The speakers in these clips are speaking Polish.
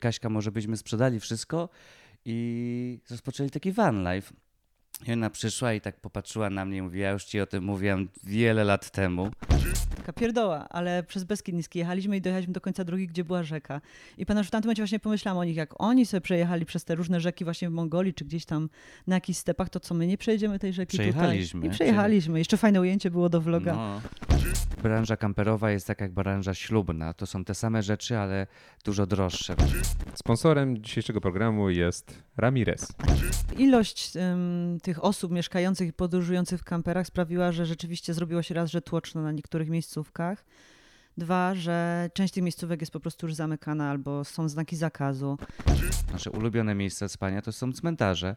Kaśka, może byśmy sprzedali wszystko i rozpoczęli taki van life. I ona przyszła i tak popatrzyła na mnie i mówi, ja już ci o tym mówiłem wiele lat temu. Taka pierdoła, ale przez Beskid Niski jechaliśmy i dojechaliśmy do końca drogi, gdzie była rzeka. I pamiętam, że w tamtym momencie właśnie pomyślałam o nich, jak oni sobie przejechali przez te różne rzeki właśnie w Mongolii, czy gdzieś tam na jakichś stepach, to co my nie przejedziemy tej rzeki Przejechaliśmy. tutaj? I przejechaliśmy. Jeszcze fajne ujęcie było do vloga. No. Branża kamperowa jest tak jak branża ślubna. To są te same rzeczy, ale dużo droższe. Sponsorem dzisiejszego programu jest Ramirez. Ilość ym, tych osób mieszkających i podróżujących w kamperach sprawiła, że rzeczywiście zrobiło się raz, że tłoczno na niektórych miejscówkach. Dwa, że część tych miejscówek jest po prostu już zamykana albo są znaki zakazu. Nasze ulubione miejsca spania to są cmentarze,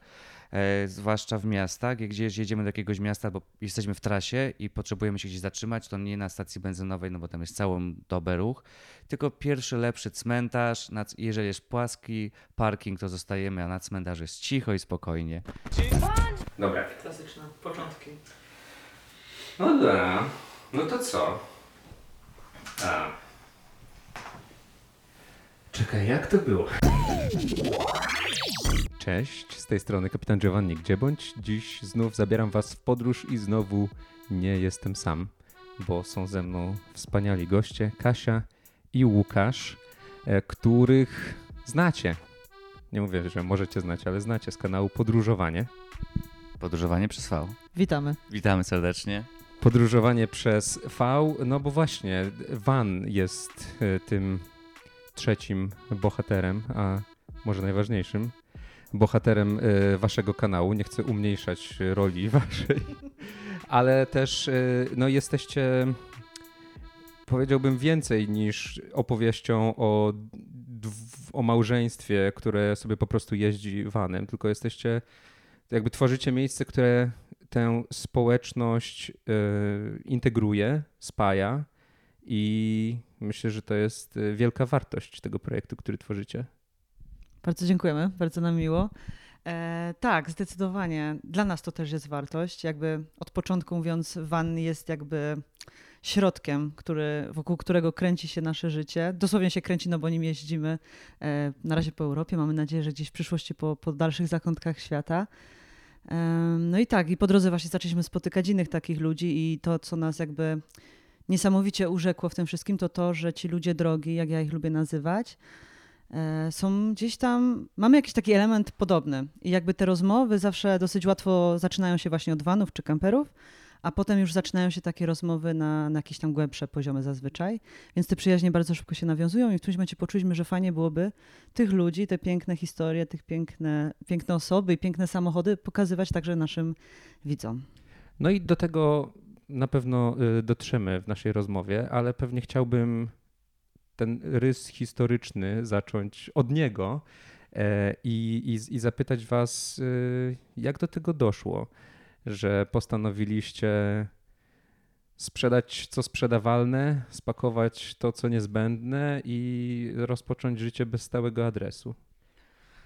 e, zwłaszcza w miastach, gdzie jedziemy do jakiegoś miasta, bo jesteśmy w trasie i potrzebujemy się gdzieś zatrzymać, to nie na stacji benzynowej, no bo tam jest całą dobę ruch, tylko pierwszy, lepszy cmentarz. Na, jeżeli jest płaski parking, to zostajemy, a na cmentarzu jest cicho i spokojnie. Dobra. Klasyczne początki. No dobra. No to co? A. Czekaj, jak to było? Cześć, z tej strony kapitan Giovanni Gdzie bądź. Dziś znów zabieram was w podróż i znowu nie jestem sam, bo są ze mną wspaniali goście Kasia i Łukasz, e, których znacie. Nie mówię, że możecie znać, ale znacie z kanału Podróżowanie. Podróżowanie przez V. Witamy. Witamy serdecznie. Podróżowanie przez V, no bo właśnie Van jest e, tym trzecim bohaterem, a może najważniejszym bohaterem e, waszego kanału. Nie chcę umniejszać roli waszej, ale też e, no jesteście powiedziałbym więcej niż opowieścią o, o małżeństwie, które sobie po prostu jeździ vanem, tylko jesteście jakby tworzycie miejsce, które tę społeczność y, integruje, spaja i myślę, że to jest y, wielka wartość tego projektu, który tworzycie. Bardzo dziękujemy, bardzo nam miło. E, tak, zdecydowanie. Dla nas to też jest wartość. Jakby od początku mówiąc, van jest jakby środkiem, który, wokół którego kręci się nasze życie. Dosłownie się kręci, no bo nim jeździmy e, na razie po Europie. Mamy nadzieję, że gdzieś w przyszłości po, po dalszych zakątkach świata. No i tak, i po drodze właśnie zaczęliśmy spotykać innych takich ludzi i to, co nas jakby niesamowicie urzekło w tym wszystkim, to to, że ci ludzie drogi, jak ja ich lubię nazywać, e, są gdzieś tam, mamy jakiś taki element podobny. I jakby te rozmowy zawsze dosyć łatwo zaczynają się właśnie od vanów czy kamperów, a potem już zaczynają się takie rozmowy na, na jakieś tam głębsze poziomy zazwyczaj. Więc te przyjaźnie bardzo szybko się nawiązują i w którymś momencie poczuliśmy, że fajnie byłoby tych ludzi, te piękne historie, tych piękne, piękne osoby i piękne samochody pokazywać także naszym widzom. No i do tego na pewno y, dotrzemy w naszej rozmowie, ale pewnie chciałbym ten rys historyczny zacząć od niego e, i, i, i zapytać Was, y, jak do tego doszło, że postanowiliście sprzedać co sprzedawalne, spakować to co niezbędne i rozpocząć życie bez stałego adresu.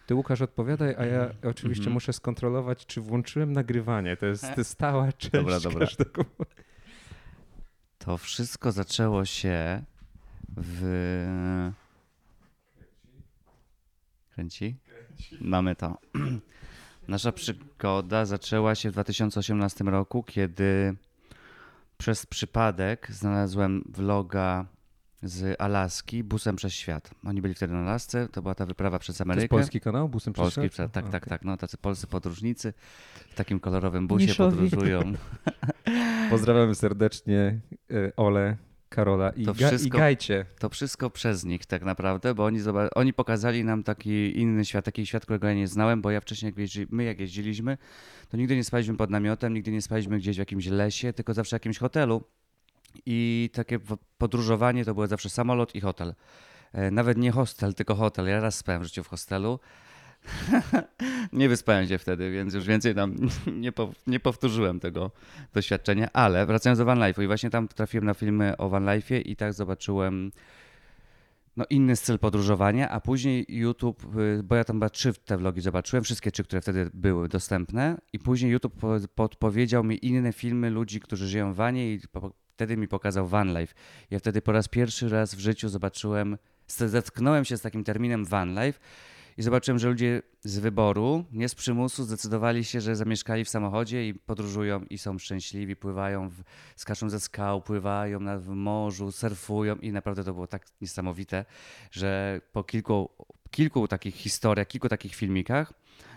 Ty Łukasz odpowiadaj, a ja oczywiście Mhm. muszę skontrolować, czy włączyłem nagrywanie. To jest stała część Dobra, dobra. każdego. To wszystko zaczęło się w. Kręci? Mamy to. Nasza przygoda zaczęła się w 2018 roku, kiedy przez przypadek znalazłem vloga z Alaski busem przez świat. Oni byli wtedy na Alasce, to była ta wyprawa przez To Amerykę. jest polski kanał? Busem Polski, przyszedł? tak, tak, tak. No, tacy polscy podróżnicy w takim kolorowym busie Niszowi. podróżują. Pozdrawiamy serdecznie e, Ole, Karola i, To Ga- i wszystko- Gajcie. To wszystko przez nich tak naprawdę, bo oni, oni pokazali nam taki inny świat, taki świat, którego ja nie znałem, bo ja wcześniej, jak jeździ- my jak jeździliśmy, to nigdy nie spaliśmy pod namiotem, nigdy nie spaliśmy gdzieś w jakimś lesie, tylko zawsze w jakimś hotelu. I takie podróżowanie to było zawsze samolot i hotel. E, Nawet nie hostel, tylko hotel. Ja raz spałem w życiu w hostelu. nie wyspałem się wtedy, więc już więcej tam nie, po, nie powtórzyłem tego doświadczenia. Ale wracając do Van i właśnie tam trafiłem na filmy o Van i tak zobaczyłem no, inny styl podróżowania, a później YouTube, y, bo ja tam chyba trzy te vlogi zobaczyłem, wszystkie trzy, które wtedy były dostępne i później YouTube po- podpowiedział mi inne filmy ludzi, którzy żyją w vanie i wtedy mi pokazał Van Life. Ja wtedy po raz pierwszy raz w życiu zobaczyłem zetknąłem się z takim terminem van life i zobaczyłem, że ludzie z wyboru, nie z przymusu, zdecydowali się, że zamieszkali w samochodzie i podróżują i są szczęśliwi, pływają, w, skaczą ze skał, pływają na, w morzu, surfują i naprawdę to było tak niesamowite, że po kilku, kilku takich historiach, kilku takich filmikach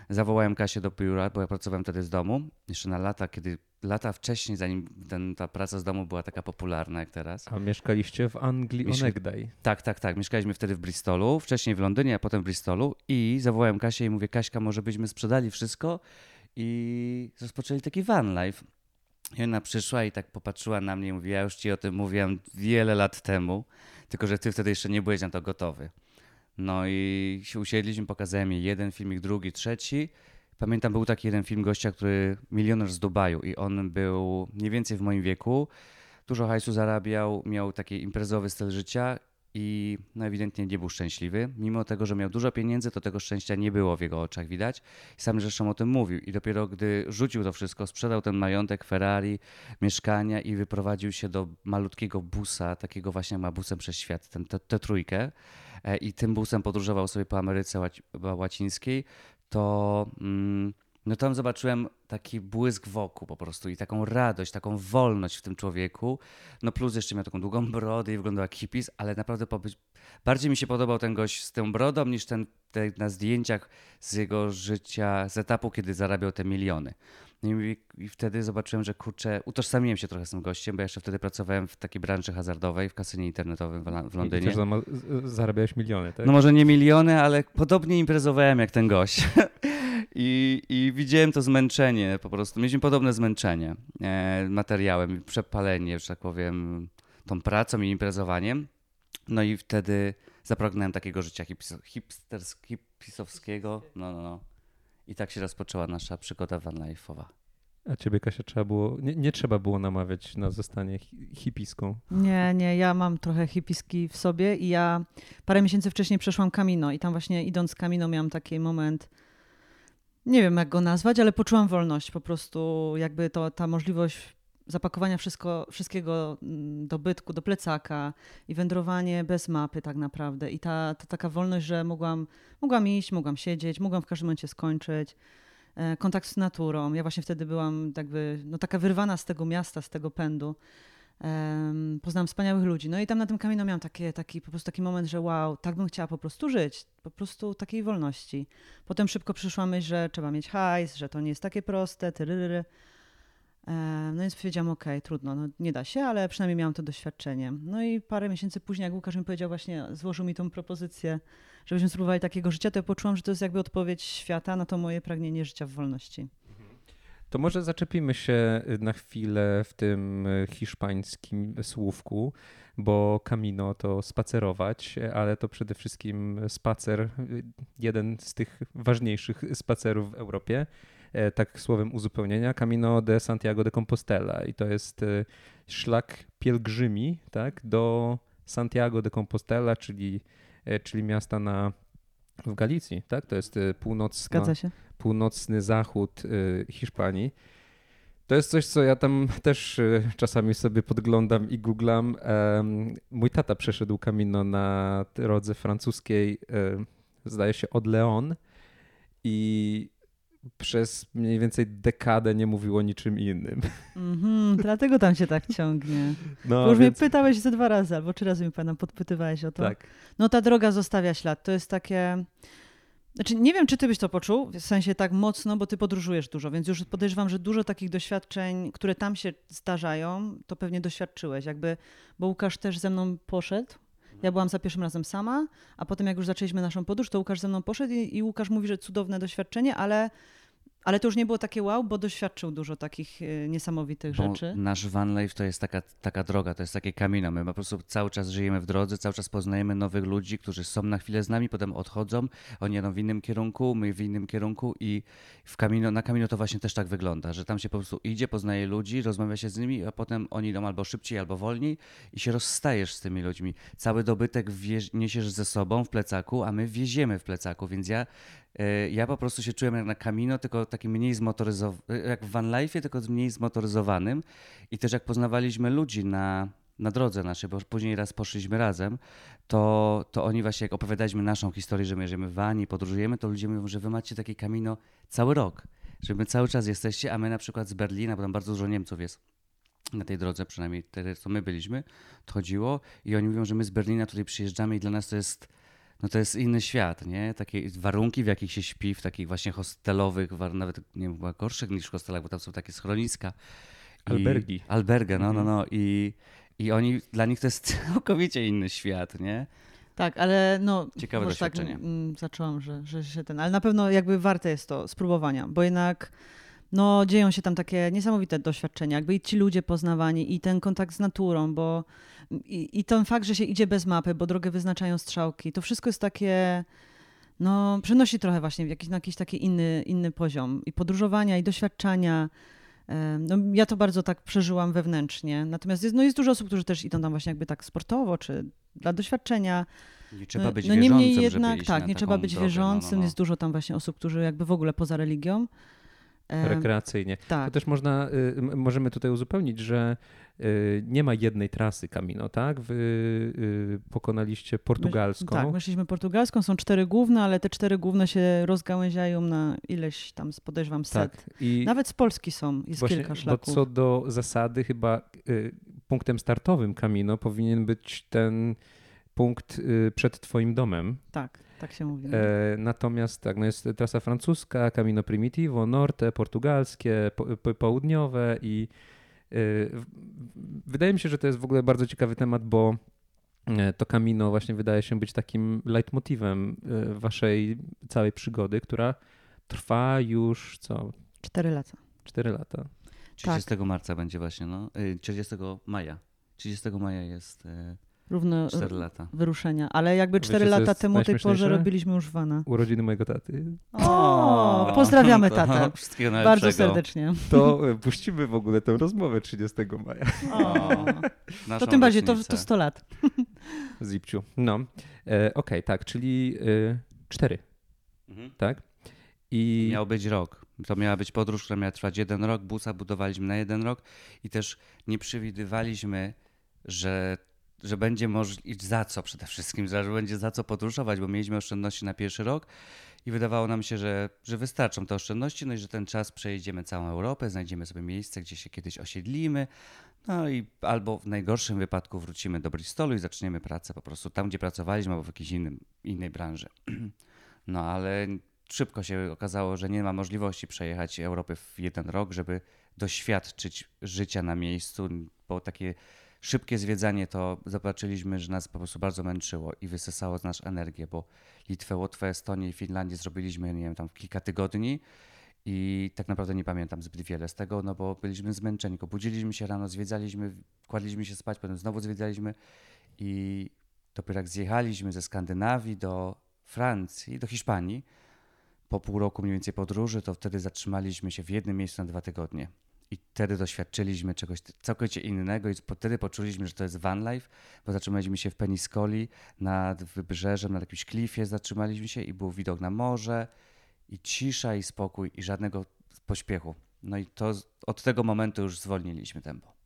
zawołałem Kasię do biura, bo ja pracowałem wtedy z domu, jeszcze na lata, kiedy lata wcześniej, zanim ten, ta praca z domu była taka popularna jak teraz. A mieszkaliście w Anglii Mieszka- onegdaj. Tak, tak, tak. Mieszkaliśmy wtedy w Bristolu, wcześniej w Londynie, a potem w Bristolu i zawołałem Kasię i mówię, Kaśka, może byśmy sprzedali wszystko i rozpoczęli taki van life. I ona przyszła i tak popatrzyła na mnie i mówi, ja już ci o tym mówiłem wiele lat temu, tylko że ty wtedy jeszcze nie byłeś na to gotowy. No i się usiedliśmy, pokazałem jej jeden filmik, drugi, trzeci. Pamiętam, był taki jeden film gościa, który milioner z Dubaju i on był mniej więcej w moim wieku. Dużo hajsu zarabiał, miał taki imprezowy styl życia i no ewidentnie nie był szczęśliwy. Mimo tego, że miał dużo pieniędzy, to tego szczęścia nie było w jego oczach widać. Sam zresztą o tym mówił. I dopiero gdy rzucił to wszystko, sprzedał ten majątek, Ferrari, mieszkania i wyprowadził się do malutkiego busa, takiego właśnie ma busem przez świat, ten, tę tę trójkę. E, I tym busem podróżował sobie po Ameryce Łaci- Łacińskiej, to mm, no tam zobaczyłem taki błysk wokół po prostu i taką radość, taką wolność w tym człowieku. No plus jeszcze miał taką długą brodę i wyglądał jak hippies, ale naprawdę pobyć... bardziej mi się podobał ten gość z tą brodą niż ten, ten na zdjęciach z jego życia, z etapu, kiedy zarabiał te miliony. No i, I wtedy zobaczyłem, że kurczę, utożsamiłem się trochę z tym gościem, bo jeszcze wtedy pracowałem w takiej branży hazardowej, w kasynie internetowym w, w I Londynie. też zama- z- zarabiałeś miliony, tak? No może nie miliony, ale podobnie imprezowałem jak ten gość. I, I widziałem to zmęczenie po prostu. Mieliśmy podobne zmęczenie e, materiałem, przepalenie, że tak powiem, tą pracą i imprezowaniem. No i wtedy zapragnąłem takiego życia hipis- hipsters- hipisowskiego. No, no, no. I tak się rozpoczęła nasza przygoda vanlife'owa. A ciebie, Kasia, trzeba było, nie, nie trzeba było namawiać na zostanie hi- hipiską. Nie, nie, ja mam trochę hipiski w sobie i ja parę miesięcy wcześniej przeszłam Camino i tam właśnie idąc Camino miałam taki moment, nie wiem jak go nazwać, ale poczułam wolność, po prostu jakby to, ta możliwość zapakowania wszystko, wszystkiego mm, do bytku, do plecaka i wędrowanie bez mapy tak naprawdę i ta, ta taka wolność, że mogłam, mogłam iść, mogłam siedzieć, mogłam w każdym momencie skończyć. E, Kontakt z naturą. Ja właśnie wtedy byłam jakby no, taka wyrwana z tego miasta, z tego pędu. Em, poznałam wspaniałych ludzi. No i tam na tym kamieniu miałam takie, taki, po prostu taki moment, że wow, tak bym chciała po prostu żyć. Po prostu takiej wolności. Potem szybko przyszła myśl, że trzeba mieć hajs, że to nie jest takie proste, tyryryry. No więc powiedziałam, okej, trudno, no nie da się, ale przynajmniej miałam to doświadczenie. No i parę miesięcy później, jak Łukasz mi powiedział właśnie, złożył mi tą propozycję, żebyśmy spróbowali takiego życia, to ja poczułam, że to jest jakby odpowiedź świata na to moje pragnienie życia w wolności. To może zaczepimy się na chwilę w tym y, hiszpańskim słówku, bo Camino to spacerować, ale to przede wszystkim spacer, y, jeden z tych ważniejszych spacerów w Europie. E, Tak słowem uzupełnienia, Camino de Santiago de Compostela i to jest y, szlak pielgrzymi tak, do Santiago de Compostela, czyli, e, czyli miasta na, w Galicji. Tak? To jest y, północna, Zgadza się? Północny zachód y, Hiszpanii. To jest coś, co ja tam też y, czasami sobie podglądam i googlam. Mój tata przeszedł Camino na drodze francuskiej, y, zdaje się, od Leon i przez mniej więcej dekadę nie mówił o niczym innym. Mhm, dlatego tam się tak ciągnie. No, Bo już więc, mnie pytałeś ze dwa razy, albo trzy razy mi pamiętam, podpytywałeś o to. tak. No ta droga zostawia ślad. To jest takie... Znaczy, nie wiem, czy ty byś to poczuł, w sensie tak mocno, bo ty podróżujesz dużo, więc już podejrzewam, że dużo takich doświadczeń, które tam się zdarzają, to pewnie doświadczyłeś. Jakby, bo Łukasz też ze mną poszedł. Ja byłam za pierwszym razem sama, a potem jak już zaczęliśmy naszą podróż, to Łukasz ze mną poszedł i, i Łukasz mówi, że cudowne doświadczenie, ale, ale to już nie było takie wow, bo doświadczył dużo takich e, niesamowitych Bo rzeczy. Nasz van life to jest taka, taka droga, to jest takie kamino. My po prostu cały czas żyjemy w drodze, cały czas poznajemy nowych ludzi, którzy są na chwilę z nami, potem odchodzą, oni jadą w innym kierunku, my w innym kierunku i w kamino, na kamino to właśnie też tak wygląda, że tam się po prostu idzie, poznaje ludzi, rozmawia się z nimi, a potem oni idą albo szybciej, albo wolniej i się rozstajesz z tymi ludźmi. Cały dobytek wieź, niesiesz ze sobą w plecaku, a my wieziemy w plecaku, więc ja Ja po prostu się czułem jak na Camino, tylko takim mniej zmotoryzowanym, jak w van life'ie, tylko mniej zmotoryzowanym. I też jak poznawaliśmy ludzi na, na drodze naszej, bo później raz poszliśmy razem, to, to oni właśnie jak opowiadaliśmy naszą historię, że my jedziemy w wani, podróżujemy, to ludzie mówią, że wy macie takie kamino cały rok, że my cały czas jesteście, a my na przykład z Berlina, bo tam bardzo dużo Niemców jest na tej drodze, przynajmniej wtedy, co my byliśmy, to chodziło i oni mówią, że my z Berlina tutaj przyjeżdżamy i dla nas to jest no to jest inny świat, nie? Takie warunki, w jakich się śpi, w takich właśnie hostelowych, nawet nie wiem, chyba gorszych niż w hostelach, bo tam są takie schroniska. I Albergi. Alberga, no, no, no. I, I oni, dla nich to jest całkowicie inny świat, nie? Tak, ale no. Ciekawe tak, doświadczenie. Tak, mm, zaczęłam, że, że się ten. Ale na pewno jakby warte jest to spróbowania, bo jednak no, dzieją się tam takie niesamowite doświadczenia, jakby i ci ludzie poznawani, i ten kontakt z naturą, bo i, i ten fakt, że się idzie bez mapy, bo drogę wyznaczają strzałki, to wszystko jest takie, no, przenosi trochę właśnie w jakiś, na jakiś taki inny, inny poziom i podróżowania, i doświadczania. No, ja to bardzo tak przeżyłam wewnętrznie. Natomiast jest, no, jest dużo osób, którzy też idą tam właśnie jakby tak sportowo, czy dla doświadczenia. Nie trzeba być no, wierzącym, niemniej jednak, tak, nie trzeba być drogę, wierzącym. No, no, no. Jest dużo tam właśnie osób, którzy jakby w ogóle poza religią. Rekreacyjnie. Tak. To też można, y, możemy tutaj uzupełnić, że y, nie ma jednej trasy Camino, tak? Wy y, pokonaliście portugalską. Tak, myśleliśmy portugalską, są cztery główne, ale te cztery główne się rozgałęziają na ileś tam, podejrzewam, set. Tak. I Nawet z Polski są, jest właśnie, kilka szlaków. Bo co do zasady chyba punktem startowym Camino powinien być ten punkt przed twoim domem. Tak. Tak się mówi. E, natomiast tak, no jest trasa francuska, Camino Primitivo, Norte, portugalskie, po, po, południowe i e, wydaje mi się, że to jest w ogóle bardzo ciekawy temat, bo e, to Camino właśnie wydaje się być takim leitmotivem e, waszej całej przygody, która trwa już co? Cztery lata. Cztery lata. 30 tak. marca będzie właśnie, no. 30 maja. 30 maja jest równo 4 lata. wyruszenia. Ale jakby 4 Wiecie, lata temu tej porze robiliśmy już wana. Urodziny mojego taty. O, pozdrawiamy tatę. Wszystkiego najlepszego. Bardzo serdecznie. To e, puścimy w ogóle tę rozmowę 30 maja. O, to tym bardziej, to, to 100 lat. Zipciu. No, e, okej, okay, tak, czyli e, 4, mhm. tak? I... Miał być rok. To miała być podróż, która miała trwać jeden rok. Busa budowaliśmy na jeden rok i też nie przewidywaliśmy, że że będzie możliwe, za co przede wszystkim, że będzie za co podróżować, bo mieliśmy oszczędności na pierwszy rok i wydawało nam się, że, że wystarczą te oszczędności, no i że ten czas przejedziemy całą Europę, znajdziemy sobie miejsce, gdzie się kiedyś osiedlimy, no i albo w najgorszym wypadku wrócimy do Bristolu i zaczniemy pracę po prostu tam, gdzie pracowaliśmy, albo w jakiejś innym, innej branży. No ale szybko się okazało, że nie ma możliwości przejechać Europy w jeden rok, żeby doświadczyć życia na miejscu, bo takie szybkie zwiedzanie to zobaczyliśmy, że nas po prostu bardzo męczyło i wysysało z nas energię, bo Litwę, Łotwę, Estonię i Finlandię zrobiliśmy, nie wiem, tam w kilka tygodni i tak naprawdę nie pamiętam zbyt wiele z tego, no bo byliśmy zmęczeni. Budziliśmy się rano, zwiedzaliśmy, kładliśmy się spać, potem znowu zwiedzaliśmy i dopiero jak zjechaliśmy ze Skandynawii do Francji, do Hiszpanii, po pół roku mniej więcej podróży, to wtedy zatrzymaliśmy się w jednym miejscu na dwa tygodnie. I wtedy doświadczyliśmy czegoś całkowicie innego i wtedy poczuliśmy, że to jest van life, bo zatrzymaliśmy się w Peniscoli nad wybrzeżem, na jakimś klifie zatrzymaliśmy się i był widok na morze i cisza i spokój i żadnego pośpiechu. No i to od tego momentu już zwolniliśmy tempo.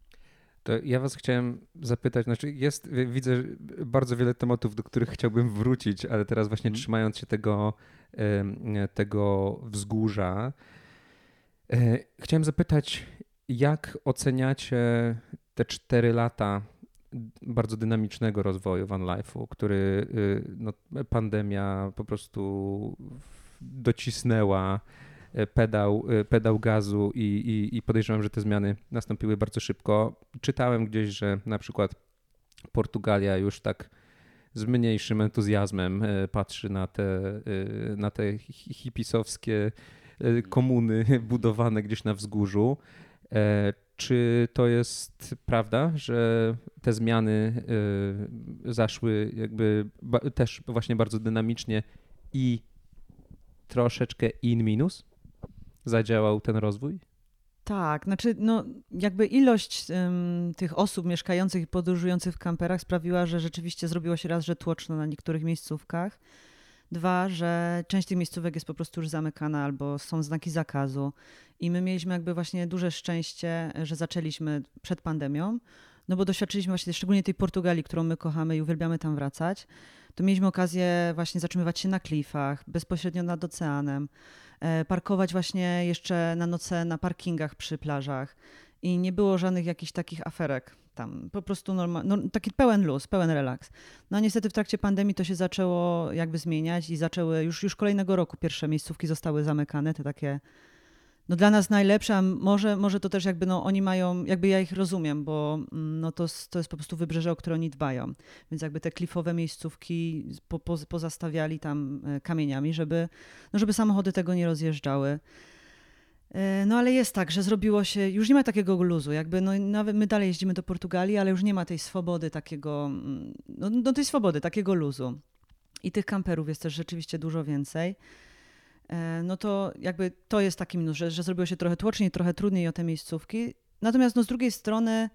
To ja was chciałem zapytać, znaczy jest, widzę bardzo wiele tematów, do których chciałbym wrócić, ale teraz właśnie mm. trzymając się tego, tego wzgórza, chciałem zapytać, jak oceniacie te cztery lata bardzo dynamicznego rozwoju Van Life'u, który y, no, pandemia po prostu docisnęła e, pedał, e, pedał gazu i, i, i podejrzewam, że te zmiany nastąpiły bardzo szybko. Czytałem gdzieś, że na przykład Portugalia już tak z mniejszym entuzjazmem patrzy na te, na te hipisowskie E, komuny budowane gdzieś na wzgórzu. E, czy to jest prawda, że te zmiany e, zaszły jakby też właśnie bardzo dynamicznie i troszeczkę in minus zadziałał ten rozwój? Tak, znaczy no, jakby ilość tych osób mieszkających i podróżujących w kamperach sprawiła, że rzeczywiście zrobiło się raz, że tłoczno na niektórych miejscówkach. Dwa, że część tych miejscówek jest po prostu już zamykana albo są znaki zakazu. I my mieliśmy jakby właśnie duże szczęście, że zaczęliśmy przed pandemią. no bo doświadczyliśmy właśnie szczególnie tej Portugalii, którą my kochamy i uwielbiamy tam wracać, to mieliśmy okazję właśnie zatrzymywać się na klifach, bezpośrednio nad oceanem, e, parkować właśnie jeszcze na noce na parkingach przy plażach i nie było żadnych jakichś takich aferek tam. Po prostu normal, no, taki pełen luz, pełen relaks. No niestety w trakcie pandemii to się zaczęło jakby zmieniać i zaczęły już, już kolejnego roku pierwsze miejscówki zostały zamykane, te takie no dla nas najlepsze, a może, może to też jakby no oni mają, jakby ja ich rozumiem, bo mm, no to, to jest po prostu wybrzeże, o które oni dbają. Więc jakby te klifowe miejscówki po, po, pozastawiali tam e, kamieniami, żeby, no żeby samochody tego nie rozjeżdżały. E, no ale jest tak, że zrobiło się, już nie ma takiego luzu, jakby no nawet my dalej jeździmy do Portugalii, ale już nie ma tej swobody takiego, mm, no, no tej swobody, takiego luzu. I tych kamperów jest też rzeczywiście dużo więcej. E, no to jakby to jest taki minus, że, że zrobiło się trochę tłoczniej, trochę trudniej o te miejscówki. Natomiast no z drugiej strony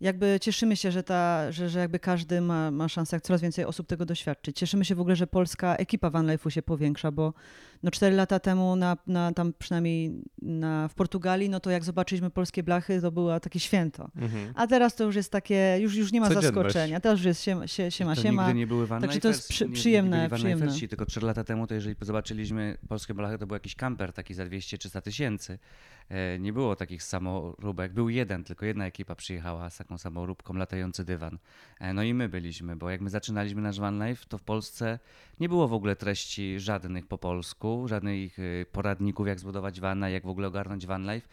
jakby cieszymy się, że, ta, że, że jakby każdy ma, ma szansę, jak coraz więcej osób tego doświadczyć. Cieszymy się w ogóle, że polska ekipa Van Life'u się powiększa, bo no cztery lata temu na, na tam przynajmniej na, w Portugalii, no to jak zobaczyliśmy polskie blachy, to było takie święto. Mhm. A teraz to już jest takie, już, już nie ma zaskoczenia. Teraz już jest siema, się, siema, to siema. nigdy nie były Van Także to jest przy, przyjemne. Nie, przyjemne. tylko trzy lata temu, to jeżeli zobaczyliśmy polskie blachy, to był jakiś kamper taki za 200-300 tysięcy. E, nie było takich samoróbek. Był jeden, tylko jedna ekipa przyjechała z taką samoróbką, latający dywan. E, no i my byliśmy, bo jak my zaczynaliśmy nasz van life, to w Polsce nie było w ogóle treści żadnych po polsku, żadnych e, poradników, jak zbudować vana, jak w ogóle ogarnąć van life.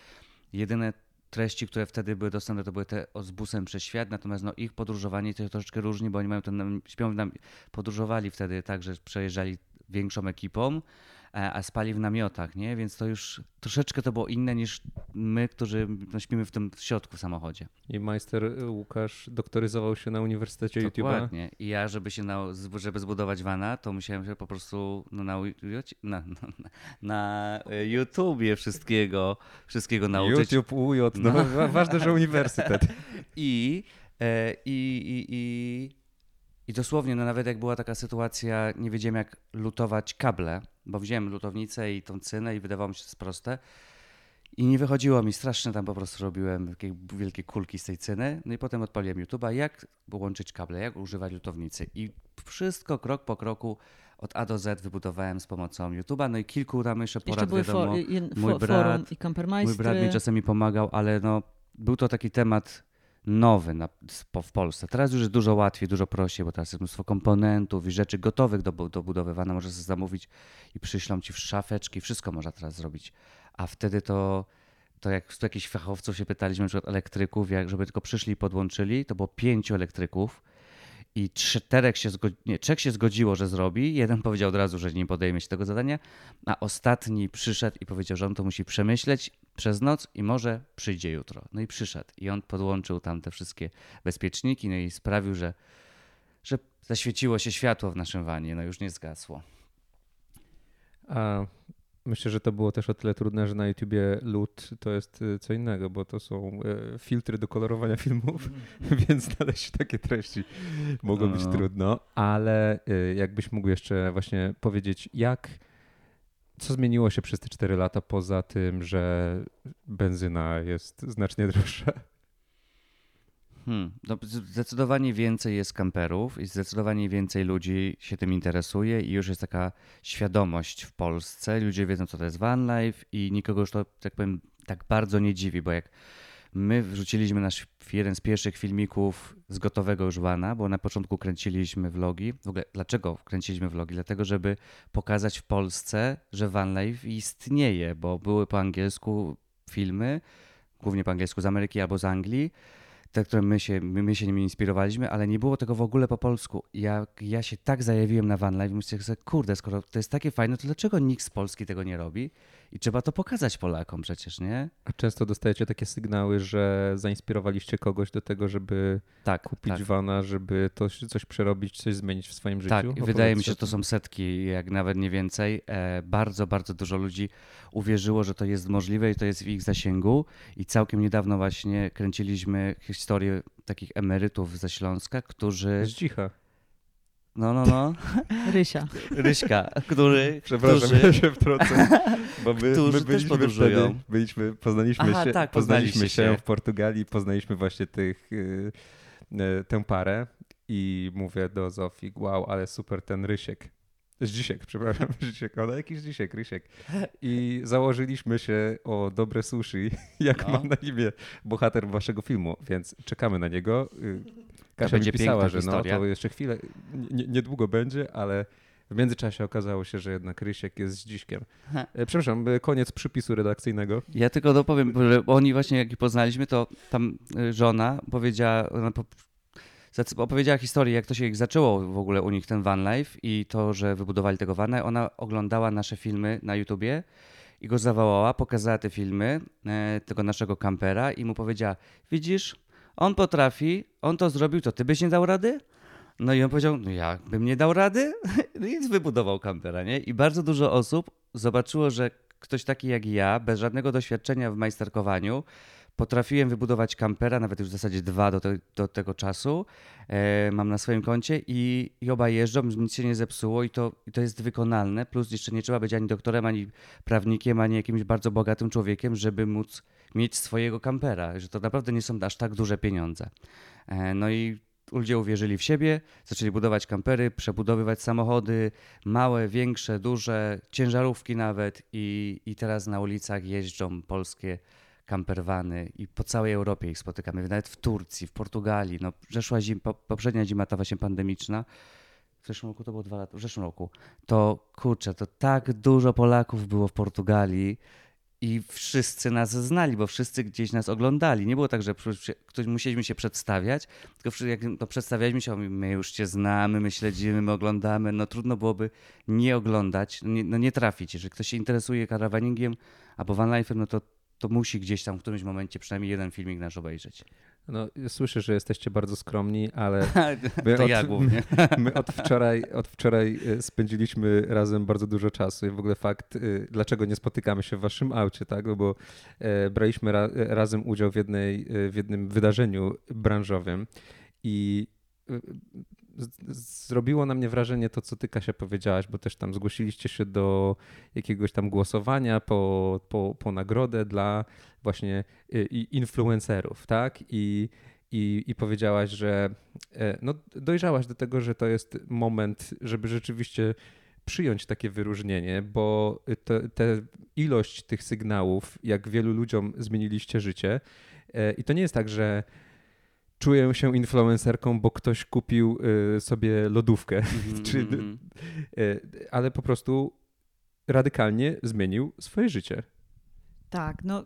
Jedyne treści, które wtedy były dostępne, to były te z busem przez świat, natomiast no, ich podróżowanie to troszeczkę różni, bo oni mają ten, śpią podróżowali wtedy tak, że przejeżdżali większą ekipą, a spali w namiotach, nie? Więc to już troszeczkę to było inne niż my, którzy no, śpimy w tym środku w samochodzie. I majster Łukasz doktoryzował się na Uniwersytecie YouTube'a. Dokładnie. I ja, żeby się na, żeby zbudować wana, to musiałem się po prostu no, na, na, na, na YouTubie wszystkiego, wszystkiego nauczyć. YouTube, UJ, no, no. ważne, że uniwersytet. I, e, i, i, i i dosłownie, no nawet jak była taka sytuacja, nie wiedziałem jak lutować kable, bo wziąłem lutownicę i tą cynę i wydawało mi się to jest proste. I nie wychodziło mi, strasznie tam po prostu robiłem takie wielkie kulki z tej cyny. No i potem odpaliłem YouTube'a, jak połączyć kable, jak używać lutownicy. I wszystko krok po kroku od A do Z wybudowałem z pomocą YouTube'a. No i kilku tam jeszcze porad, jeszcze wiadomo. For, mój brat, i mój brat mi czasami pomagał, ale no, był to taki temat nowy na, w Polsce. Teraz już jest dużo łatwiej, dużo prościej, bo teraz jest mnóstwo komponentów i rzeczy gotowych do, do budowywania. Możesz sobie zamówić i przyślą ci w szafeczki. Wszystko można teraz zrobić. A wtedy to, to jak tu jakichś fachowców się pytaliśmy, na przykład elektryków, jak żeby tylko przyszli i podłączyli, to było pięciu elektryków i czterech się, zgodzi, nie, trzech się zgodziło, że zrobi. Jeden powiedział od razu, że nie podejmie się tego zadania, a ostatni przyszedł i powiedział, że on to musi przemyśleć przez noc i może przyjdzie jutro. No i przyszedł i on podłączył tam te wszystkie bezpieczniki no i sprawił, że, że zaświeciło się światło w naszym wanie, no już nie zgasło. A Myślę, że to było też o tyle trudne, że na YouTubie LUT to jest y, co innego, bo to są y, filtry do kolorowania filmów, więc znaleźć takie treści mogło być no. trudno, ale y, jakbyś mógł jeszcze właśnie powiedzieć, jak, co zmieniło się przez te 4 lata poza tym, że benzyna jest znacznie droższa? Hmm. No, zdecydowanie więcej jest kamperów i zdecydowanie więcej ludzi się tym interesuje i już jest taka świadomość w Polsce. Ludzie wiedzą, co to jest van life i nikogo już to, tak powiem, tak bardzo nie dziwi, bo jak my wrzuciliśmy nasz jeden z pierwszych filmików z gotowego już vana, bo na początku kręciliśmy vlogi. W ogóle dlaczego kręciliśmy vlogi? Dlatego, żeby pokazać w Polsce, że van life istnieje, bo były po angielsku filmy, głównie po angielsku z Ameryki albo z Anglii, te, które my się, my, się nimi inspirowaliśmy, ale nie było tego w ogóle po polsku. Ja, ja się tak zajawiłem na Van Life myślę, że kurde, skoro to jest takie fajne, to dlaczego nikt z Polski tego nie robi? I trzeba to pokazać Polakom przecież, nie? A często dostajecie takie sygnały, że zainspirowaliście kogoś do tego, żeby tak, kupić tak. vana, żeby to, coś przerobić, coś zmienić w swoim życiu? Tak, wydaje mi się, że to są setki, jak nawet nie więcej. E, bardzo, bardzo dużo ludzi uwierzyło, że to jest możliwe i to jest w ich zasięgu. I całkiem niedawno właśnie kręciliśmy historię takich emerytów ze Śląska, którzy... Z cicha. No, no, no. Rysia. Ryśka, który. Przepraszam, którzy, ja się wtrącę. Bo my, my byliśmy. Wtedy, byliśmy, poznaliśmy Aha, się, tak, poznaliśmy się, się w Portugalii, poznaliśmy właśnie tych. Yy, e, tę parę i mówię do Zofii, wow, ale super ten Rysiek. Zdzisiek, przepraszam, Zdzisiek, ale jakiś Zdzisiek, Rysiek. I założyliśmy się o dobre sushi, jak No. ma na imię bohater waszego filmu, więc czekamy na niego. Kasia będzie mi pisała, że no, historia. to jeszcze chwilę, nie- niedługo będzie, ale w międzyczasie okazało się, że jednak Rysiek jest Zdziśkiem. Ha. E, Przepraszam, e, koniec przypisu redakcyjnego. Ja tylko dopowiem, że oni właśnie jak ich poznaliśmy, to tam y, żona powiedziała, ona po, zac- opowiedziała historię, jak to się ich zaczęło w ogóle u nich ten van life i to, że wybudowali tego vana. Ona oglądała nasze filmy na YouTubie i go zawołała, pokazała te filmy e, tego naszego kampera i mu powiedziała, widzisz, on potrafi, on to zrobił, to ty byś nie dał rady? No i on powiedział, no ja bym nie dał rady? No i wybudował kampera, nie? I bardzo dużo osób zobaczyło, że ktoś taki jak ja, bez żadnego doświadczenia w majsterkowaniu, potrafiłem wybudować kampera, nawet już w zasadzie dwa do, te, do tego czasu, e, mam na swoim koncie i, i oba jeżdżą, nic się nie zepsuło i to, i to jest wykonalne, plus jeszcze nie trzeba być ani doktorem, ani prawnikiem, ani jakimś bardzo bogatym człowiekiem, żeby móc mieć swojego kampera, że to naprawdę nie są aż tak duże pieniądze. E, no i ludzie uwierzyli w siebie, zaczęli budować kampery, przebudowywać samochody, małe, większe, duże, ciężarówki nawet i, i teraz na ulicach jeżdżą polskie kamperwany i po całej Europie ich spotykamy, nawet w Turcji, w Portugalii. No, przeszła zim, po, poprzednia zima, ta właśnie pandemiczna, w zeszłym roku to było dwa lata, w zeszłym roku, to kurczę, to tak dużo Polaków było w Portugalii i wszyscy nas znali, bo wszyscy gdzieś nas oglądali. Nie było tak, że ktoś musieliśmy się przedstawiać, tylko jak to przedstawialiśmy się, my- my już cię znamy, my śledzimy, my oglądamy. No trudno byłoby nie oglądać, no nie, no nie trafić. Jeżeli ktoś się interesuje karawaningiem albo vanlife'em, no to, to musi gdzieś tam w którymś momencie przynajmniej jeden filmik nasz obejrzeć. No, słyszę, że jesteście bardzo skromni, ale My to od- ja głównie. my od wczoraj, od wczoraj e, spędziliśmy razem bardzo dużo czasu i w ogóle fakt, e, dlaczego nie spotykamy się w waszym aucie, tak? No bo e, braliśmy ra, razem udział w, jednej, w jednym wydarzeniu branżowym i zrobiło na mnie wrażenie to, co ty Kasia powiedziałaś, bo też tam zgłosiliście się do jakiegoś tam głosowania po, po, po nagrodę dla właśnie i- influencerów, tak? I, i, i powiedziałaś, że e, no, dojrzałaś do tego, że to jest moment, żeby rzeczywiście przyjąć takie wyróżnienie, bo te, te ilość tych sygnałów, jak wielu ludziom zmieniliście życie, e, i to nie jest tak, że czuję się influencerką, bo ktoś kupił e, sobie lodówkę, Mhm, czy, mhm. e, ale po prostu radykalnie zmienił swoje życie. Tak, no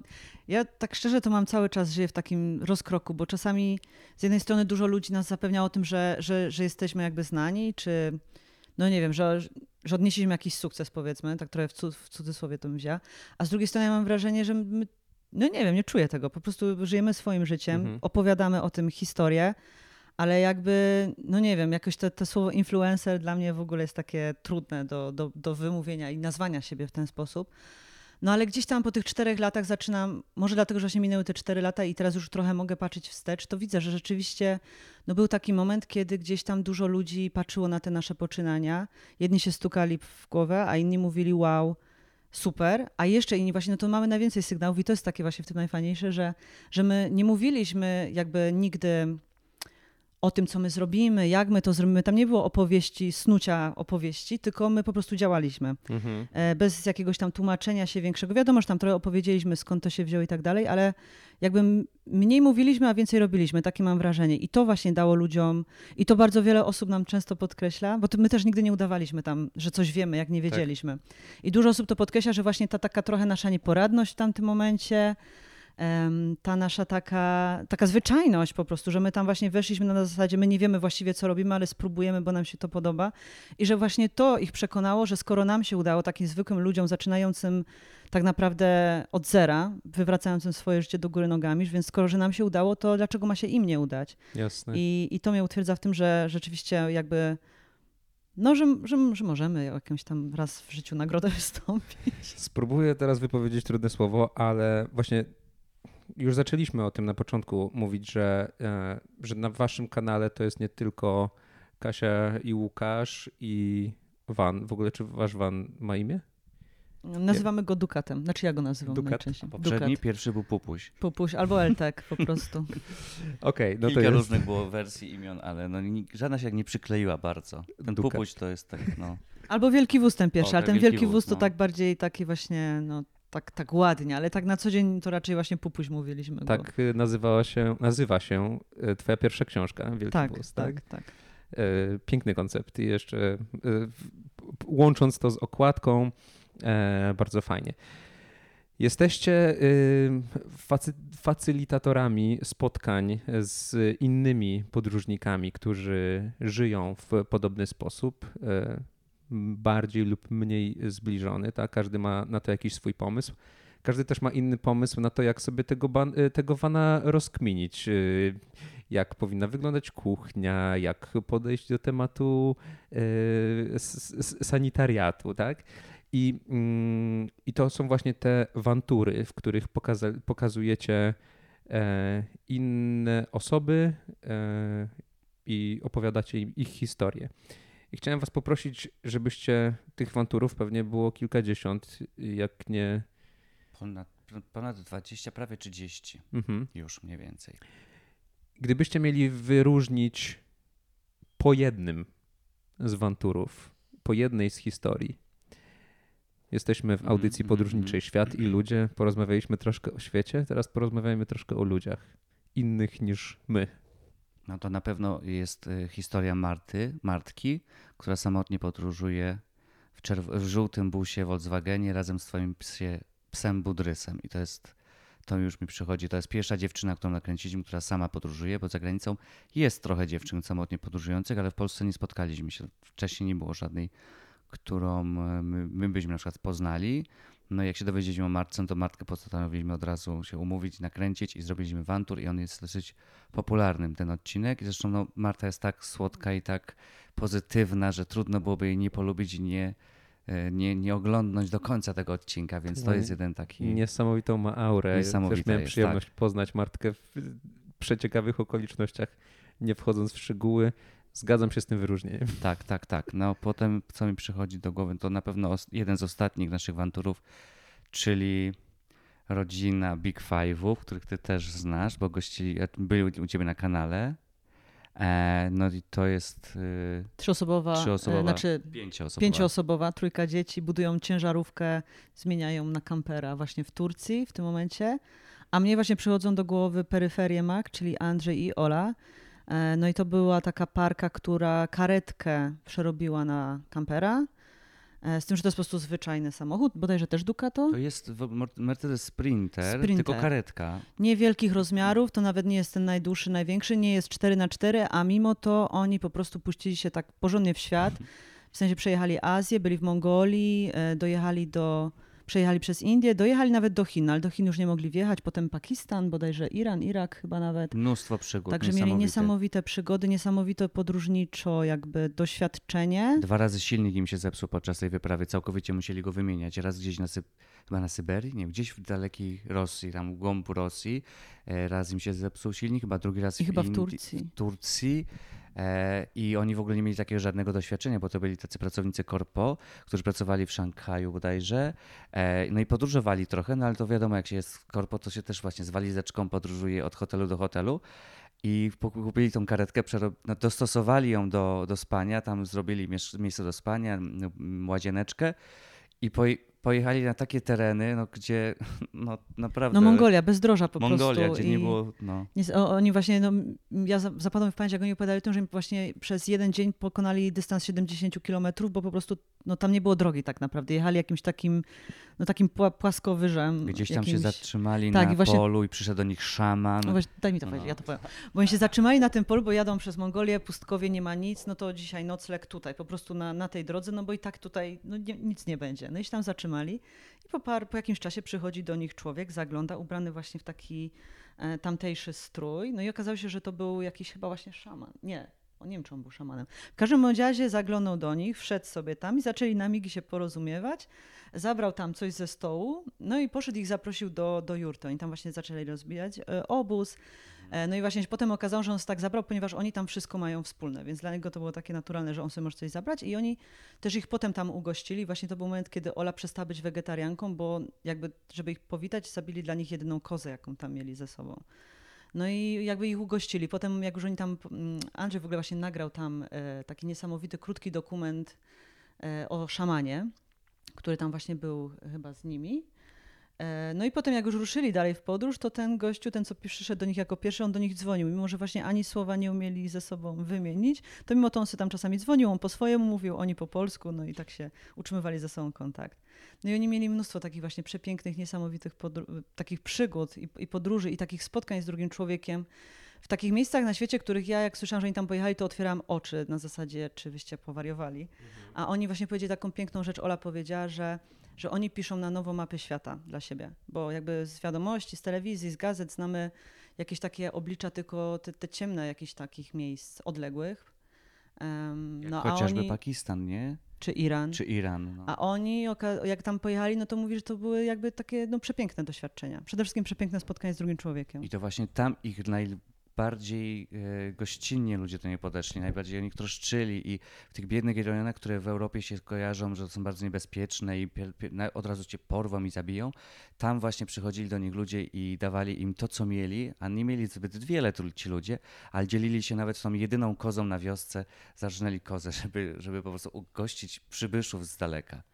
ja tak szczerze to mam cały czas żyję w takim rozkroku, bo czasami z jednej strony dużo ludzi nas zapewnia o tym, że, że, że jesteśmy jakby znani, czy no nie wiem, że, że odnieśliśmy jakiś sukces powiedzmy, tak trochę w cudzysłowie to bym wzięła, a z drugiej strony ja mam wrażenie, że my, no nie wiem, nie czuję tego, po prostu żyjemy swoim życiem, Mhm. opowiadamy o tym historię, ale jakby, no nie wiem, jakoś to, to słowo influencer dla mnie w ogóle jest takie trudne do, do, do wymówienia i nazwania siebie w ten sposób. No ale gdzieś tam po tych czterech latach zaczynam, może dlatego, że właśnie minęły te cztery lata i teraz już trochę mogę patrzeć wstecz, to widzę, że rzeczywiście no był taki moment, kiedy gdzieś tam dużo ludzi patrzyło na te nasze poczynania. Jedni się stukali w głowę, a inni mówili wow, super, a jeszcze inni właśnie, no to mamy najwięcej sygnałów i to jest takie właśnie w tym najfajniejsze, że, że my nie mówiliśmy jakby nigdy o tym, co my zrobimy, jak my to zrobimy. Tam nie było opowieści, snucia opowieści, tylko my po prostu działaliśmy e, bez jakiegoś tam tłumaczenia się większego. Wiadomo, że tam trochę opowiedzieliśmy, skąd to się wzięło i tak dalej, ale jakby mniej mówiliśmy, a więcej robiliśmy. Takie mam wrażenie. I to właśnie dało ludziom, i to bardzo wiele osób nam często podkreśla, bo my też nigdy nie udawaliśmy tam, że coś wiemy, jak nie wiedzieliśmy. I dużo osób to podkreśla, że właśnie ta taka trochę nasza nieporadność w tamtym momencie, ta nasza taka, taka zwyczajność po prostu, że my tam właśnie weszliśmy na zasadzie, my nie wiemy właściwie, co robimy, ale spróbujemy, bo nam się to podoba. I że właśnie to ich przekonało, że skoro nam się udało, takim zwykłym ludziom, zaczynającym tak naprawdę od zera, wywracającym swoje życie do góry nogami, więc skoro, że nam się udało, to dlaczego ma się im nie udać? Jasne. I, i to mnie utwierdza w tym, że rzeczywiście jakby, no, że, że, że możemy jakąś tam raz w życiu nagrodę wystąpić. Spróbuję teraz wypowiedzieć trudne słowo, ale właśnie już zaczęliśmy o tym na początku mówić, że, e, że na waszym kanale to jest nie tylko Kasia i Łukasz i Van. W ogóle czy wasz Van ma imię? Nazywamy go Dukatem. Znaczy ja go nazywam Dukat? najczęściej. Poprzedni, Dukat. pierwszy był Pupuś. Pupuś albo Eltek po prostu. Okej, no to Kilka jest... różnych było wersji imion, ale no, żadna się jak nie przykleiła bardzo. Ten Dukat. Pupuś to jest tak, no... Albo Wielki Wóz ten pierwszy, O, ale ten ten Wielki Wielki Wóz, Wóz to no. tak bardziej taki właśnie, no tak, tak ładnie, ale tak na co dzień to raczej właśnie Pupuś mówiliśmy. Tak y, nazywała się, nazywa się y, twoja pierwsza książka, Wielki tak, Wóz, tak, tak. E, Piękny koncept i jeszcze łącząc to z okładką, e, bardzo fajnie. Jesteście y, facy, facylitatorami spotkań z innymi podróżnikami, którzy żyją w podobny sposób, bardziej lub mniej zbliżony. Tak? Każdy ma na to jakiś swój pomysł. Każdy też ma inny pomysł na to, jak sobie tego, ban, y, tego wana rozkminić. y, Jak powinna wyglądać kuchnia, jak podejść do tematu y, sanitariatu, tak? I, mm, I to są właśnie te wantury, w których pokaza- pokazujecie e, inne osoby e, i opowiadacie im ich historię. I chciałem was poprosić, żebyście tych wanturów pewnie było kilkadziesiąt, jak nie... Ponad, ponad 20, prawie 30 Mhm. już mniej więcej. Gdybyście mieli wyróżnić po jednym z wanturów, po jednej z historii. Jesteśmy w audycji Mhm, podróżniczej mhm. Świat i ludzie. Porozmawialiśmy troszkę o świecie, teraz porozmawiajmy troszkę o ludziach innych niż my. No to na pewno jest y, historia Marty, Martki, która samotnie podróżuje w, w żółtym busie Volkswagenie razem z swoim psie, psem Budrysem. I to jest, to już mi przychodzi, to jest pierwsza dziewczyna, którą nakręciliśmy, która sama podróżuje, bo za granicą jest trochę dziewczyn samotnie podróżujących, ale w Polsce nie spotkaliśmy się. Wcześniej nie było żadnej, którą y, my, my byśmy na przykład poznali. No i jak się dowiedzieliśmy o Martce, no to Martkę postanowiliśmy od razu się umówić, nakręcić i zrobiliśmy wantur i on jest dosyć popularnym ten odcinek. I zresztą no, Marta jest tak słodka i tak pozytywna, że trudno byłoby jej nie polubić i nie, e, nie, nie oglądnąć do końca tego odcinka, więc to No, jest jeden taki... Niesamowitą ma aurę. Niesamowita Też miałem jest, przyjemność poznać Martkę w przeciekawych okolicznościach, nie wchodząc w szczegóły. Zgadzam się z tym wyróżnieniem. Tak, tak, tak. No potem, co mi przychodzi do głowy, to na pewno jeden z ostatnich naszych wanturów, czyli rodzina Big Five'ów, których ty też znasz, bo gościli, e, byli u ciebie na kanale. E, no i to jest y, Trzyosobowa, Trzyosobowa. e, znaczy pięcioosobowa. pięcioosobowa, trójka dzieci, budują ciężarówkę, zmieniają na kampera właśnie w Turcji w tym momencie. A mnie właśnie przychodzą do głowy peryferie Mac, czyli Andrzej i Ola. E, No i to była taka parka, która karetkę przerobiła na kampera. E, Z tym, że to jest po prostu zwyczajny samochód, bodajże też Ducato. To jest Mercedes Sprinter, Sprinter. tylko karetka. Niewielkich rozmiarów, to nawet nie jest ten najdłuższy, największy, nie jest 4 na 4 a mimo to oni po prostu puścili się tak porządnie w świat. W sensie przejechali Azję, byli w Mongolii, e, dojechali do, przejechali przez Indię, dojechali nawet do Chin, ale do Chin już nie mogli wjechać, potem Pakistan, bodajże Iran, Irak chyba nawet. Mnóstwo przygód. Także mieli niesamowite. przygody, niesamowite podróżniczo jakby doświadczenie. Dwa razy silnik im się zepsuł podczas tej wyprawy, całkowicie musieli go wymieniać. Raz gdzieś na, Sy- chyba na Syberii, nie, gdzieś w dalekiej Rosji, tam w głąb Rosji. E, Raz im się zepsuł silnik, chyba drugi raz I chyba w Turcji. w Turcji. E, I oni w ogóle nie mieli takiego żadnego doświadczenia, bo to byli tacy pracownicy korpo, którzy pracowali w Szanghaju bodajże. E, No i podróżowali trochę, no ale to wiadomo, jak się jest korpo, to się też właśnie z walizeczką podróżuje od hotelu do hotelu. I po- kupili tą karetkę, no, dostosowali ją do, do spania, tam zrobili miejsce do spania, łazieneczkę i poje- pojechali na takie tereny, no, gdzie no, naprawdę... No Mongolia, bezdroża po Mongolia, prostu. gdzie nie było... No, Nie, oni właśnie, no, ja za- zapadłam w pamięć, jak oni opowiadali tym, że właśnie przez jeden dzień pokonali dystans 70 kilometrów, bo po prostu no, tam nie było drogi tak naprawdę. Jechali jakimś takim, no takim pła- płaskowyżem. gdzieś tam jakimś... się zatrzymali Tak, na i właśnie- polu i przyszedł do nich szaman. No właśnie, daj mi to No. powiedzieć, ja to powiem. Bo oni się zatrzymali na tym polu, bo jadą przez Mongolię, pustkowie, nie ma nic, no to dzisiaj nocleg tutaj, po prostu na, na tej drodze, no bo i tak tutaj no, nie, nic nie będzie. No i się tam zatrzymali i po, par, po jakimś czasie przychodzi do nich człowiek, zagląda, ubrany właśnie w taki e, tamtejszy strój, no i okazało się, że to był jakiś chyba właśnie szaman. Nie, o, nie wiem, czy on był szamanem. W każdym razie zaglądał do nich, wszedł sobie tam i zaczęli na migi się porozumiewać. Zabrał tam coś ze stołu, no i poszedł ich zaprosił do, do jurty. Oni tam właśnie zaczęli rozbijać e, obóz. E, No i właśnie potem okazało, że on tak zabrał, ponieważ oni tam wszystko mają wspólne, więc dla niego to było takie naturalne, że on sobie może coś zabrać i oni też ich potem tam ugościli. Właśnie to był moment, kiedy Ola przestała być wegetarianką, bo jakby, żeby ich powitać, zabili dla nich jedyną kozę, jaką tam mieli ze sobą. No i jakby ich ugościli. Potem, jak już oni tam, mm, Andrzej w ogóle właśnie nagrał tam e, taki niesamowity, krótki dokument e, o szamanie, który tam właśnie był chyba z nimi. E, No i potem jak już ruszyli dalej w podróż, to ten gościu, ten co przyszedł do nich jako pierwszy, on do nich dzwonił. Mimo, że właśnie ani słowa nie umieli ze sobą wymienić, to mimo to on sobie tam czasami dzwonił, on po swojemu mówił, oni po polsku, no i tak się utrzymywali ze sobą kontakt. No i oni mieli mnóstwo takich właśnie przepięknych, niesamowitych takich przygód i, i podróży i takich spotkań z drugim człowiekiem w takich miejscach na świecie, których ja jak słyszałam, że oni tam pojechali, to otwierałam oczy na zasadzie, czy wyście powariowali. A oni właśnie powiedzieli taką piękną rzecz, Ola powiedziała, że że oni piszą na nowo mapy świata dla siebie, bo jakby z wiadomości, z telewizji, z gazet znamy jakieś takie oblicza tylko te, te ciemne jakichś takich miejsc odległych. Jak no, chociażby oni, Pakistan, nie? czy Iran. Czy Iran. No. A oni, jak tam pojechali, no to mówi, że to były jakby takie no, przepiękne doświadczenia. Przede wszystkim przepiękne spotkanie z drugim człowiekiem. I to właśnie tam ich najbardziej e, gościnnie ludzie to nie podeszli, najbardziej o nich troszczyli i w tych biednych rejonach, które w Europie się kojarzą, że są bardzo niebezpieczne i od razu cię porwą i zabiją, tam właśnie przychodzili do nich ludzie i dawali im to, co mieli, a nie mieli zbyt wiele tu ci ludzie, ale dzielili się nawet tą jedyną kozą na wiosce, zarżnęli kozę, żeby, żeby po prostu ugościć przybyszów z daleka.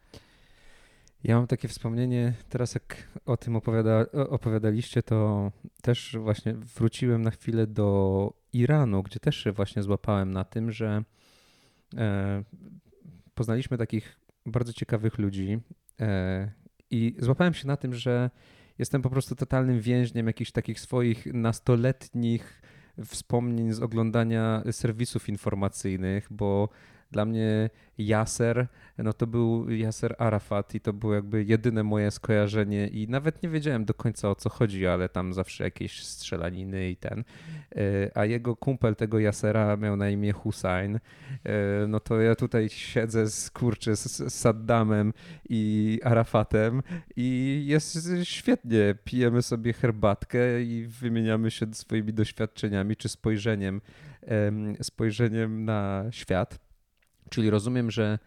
Ja mam takie wspomnienie, teraz jak o tym opowiada, opowiadaliście, to też właśnie wróciłem na chwilę do Iranu, gdzie też się właśnie złapałem na tym, że e, poznaliśmy takich bardzo ciekawych ludzi e, i złapałem się na tym, że jestem po prostu totalnym więźniem jakichś takich swoich nastoletnich wspomnień z oglądania serwisów informacyjnych, bo dla mnie Yasser, no to był Yasser Arafat i to było jakby jedyne moje skojarzenie i nawet nie wiedziałem do końca o co chodzi, ale tam zawsze jakieś strzelaniny i ten. E, A jego kumpel tego Yassera miał na imię Hussein. E, No to ja tutaj siedzę z kurczę z Saddamem i Arafatem i jest świetnie. Pijemy sobie herbatkę i wymieniamy się swoimi doświadczeniami czy spojrzeniem, em, spojrzeniem na świat. Czyli rozumiem, że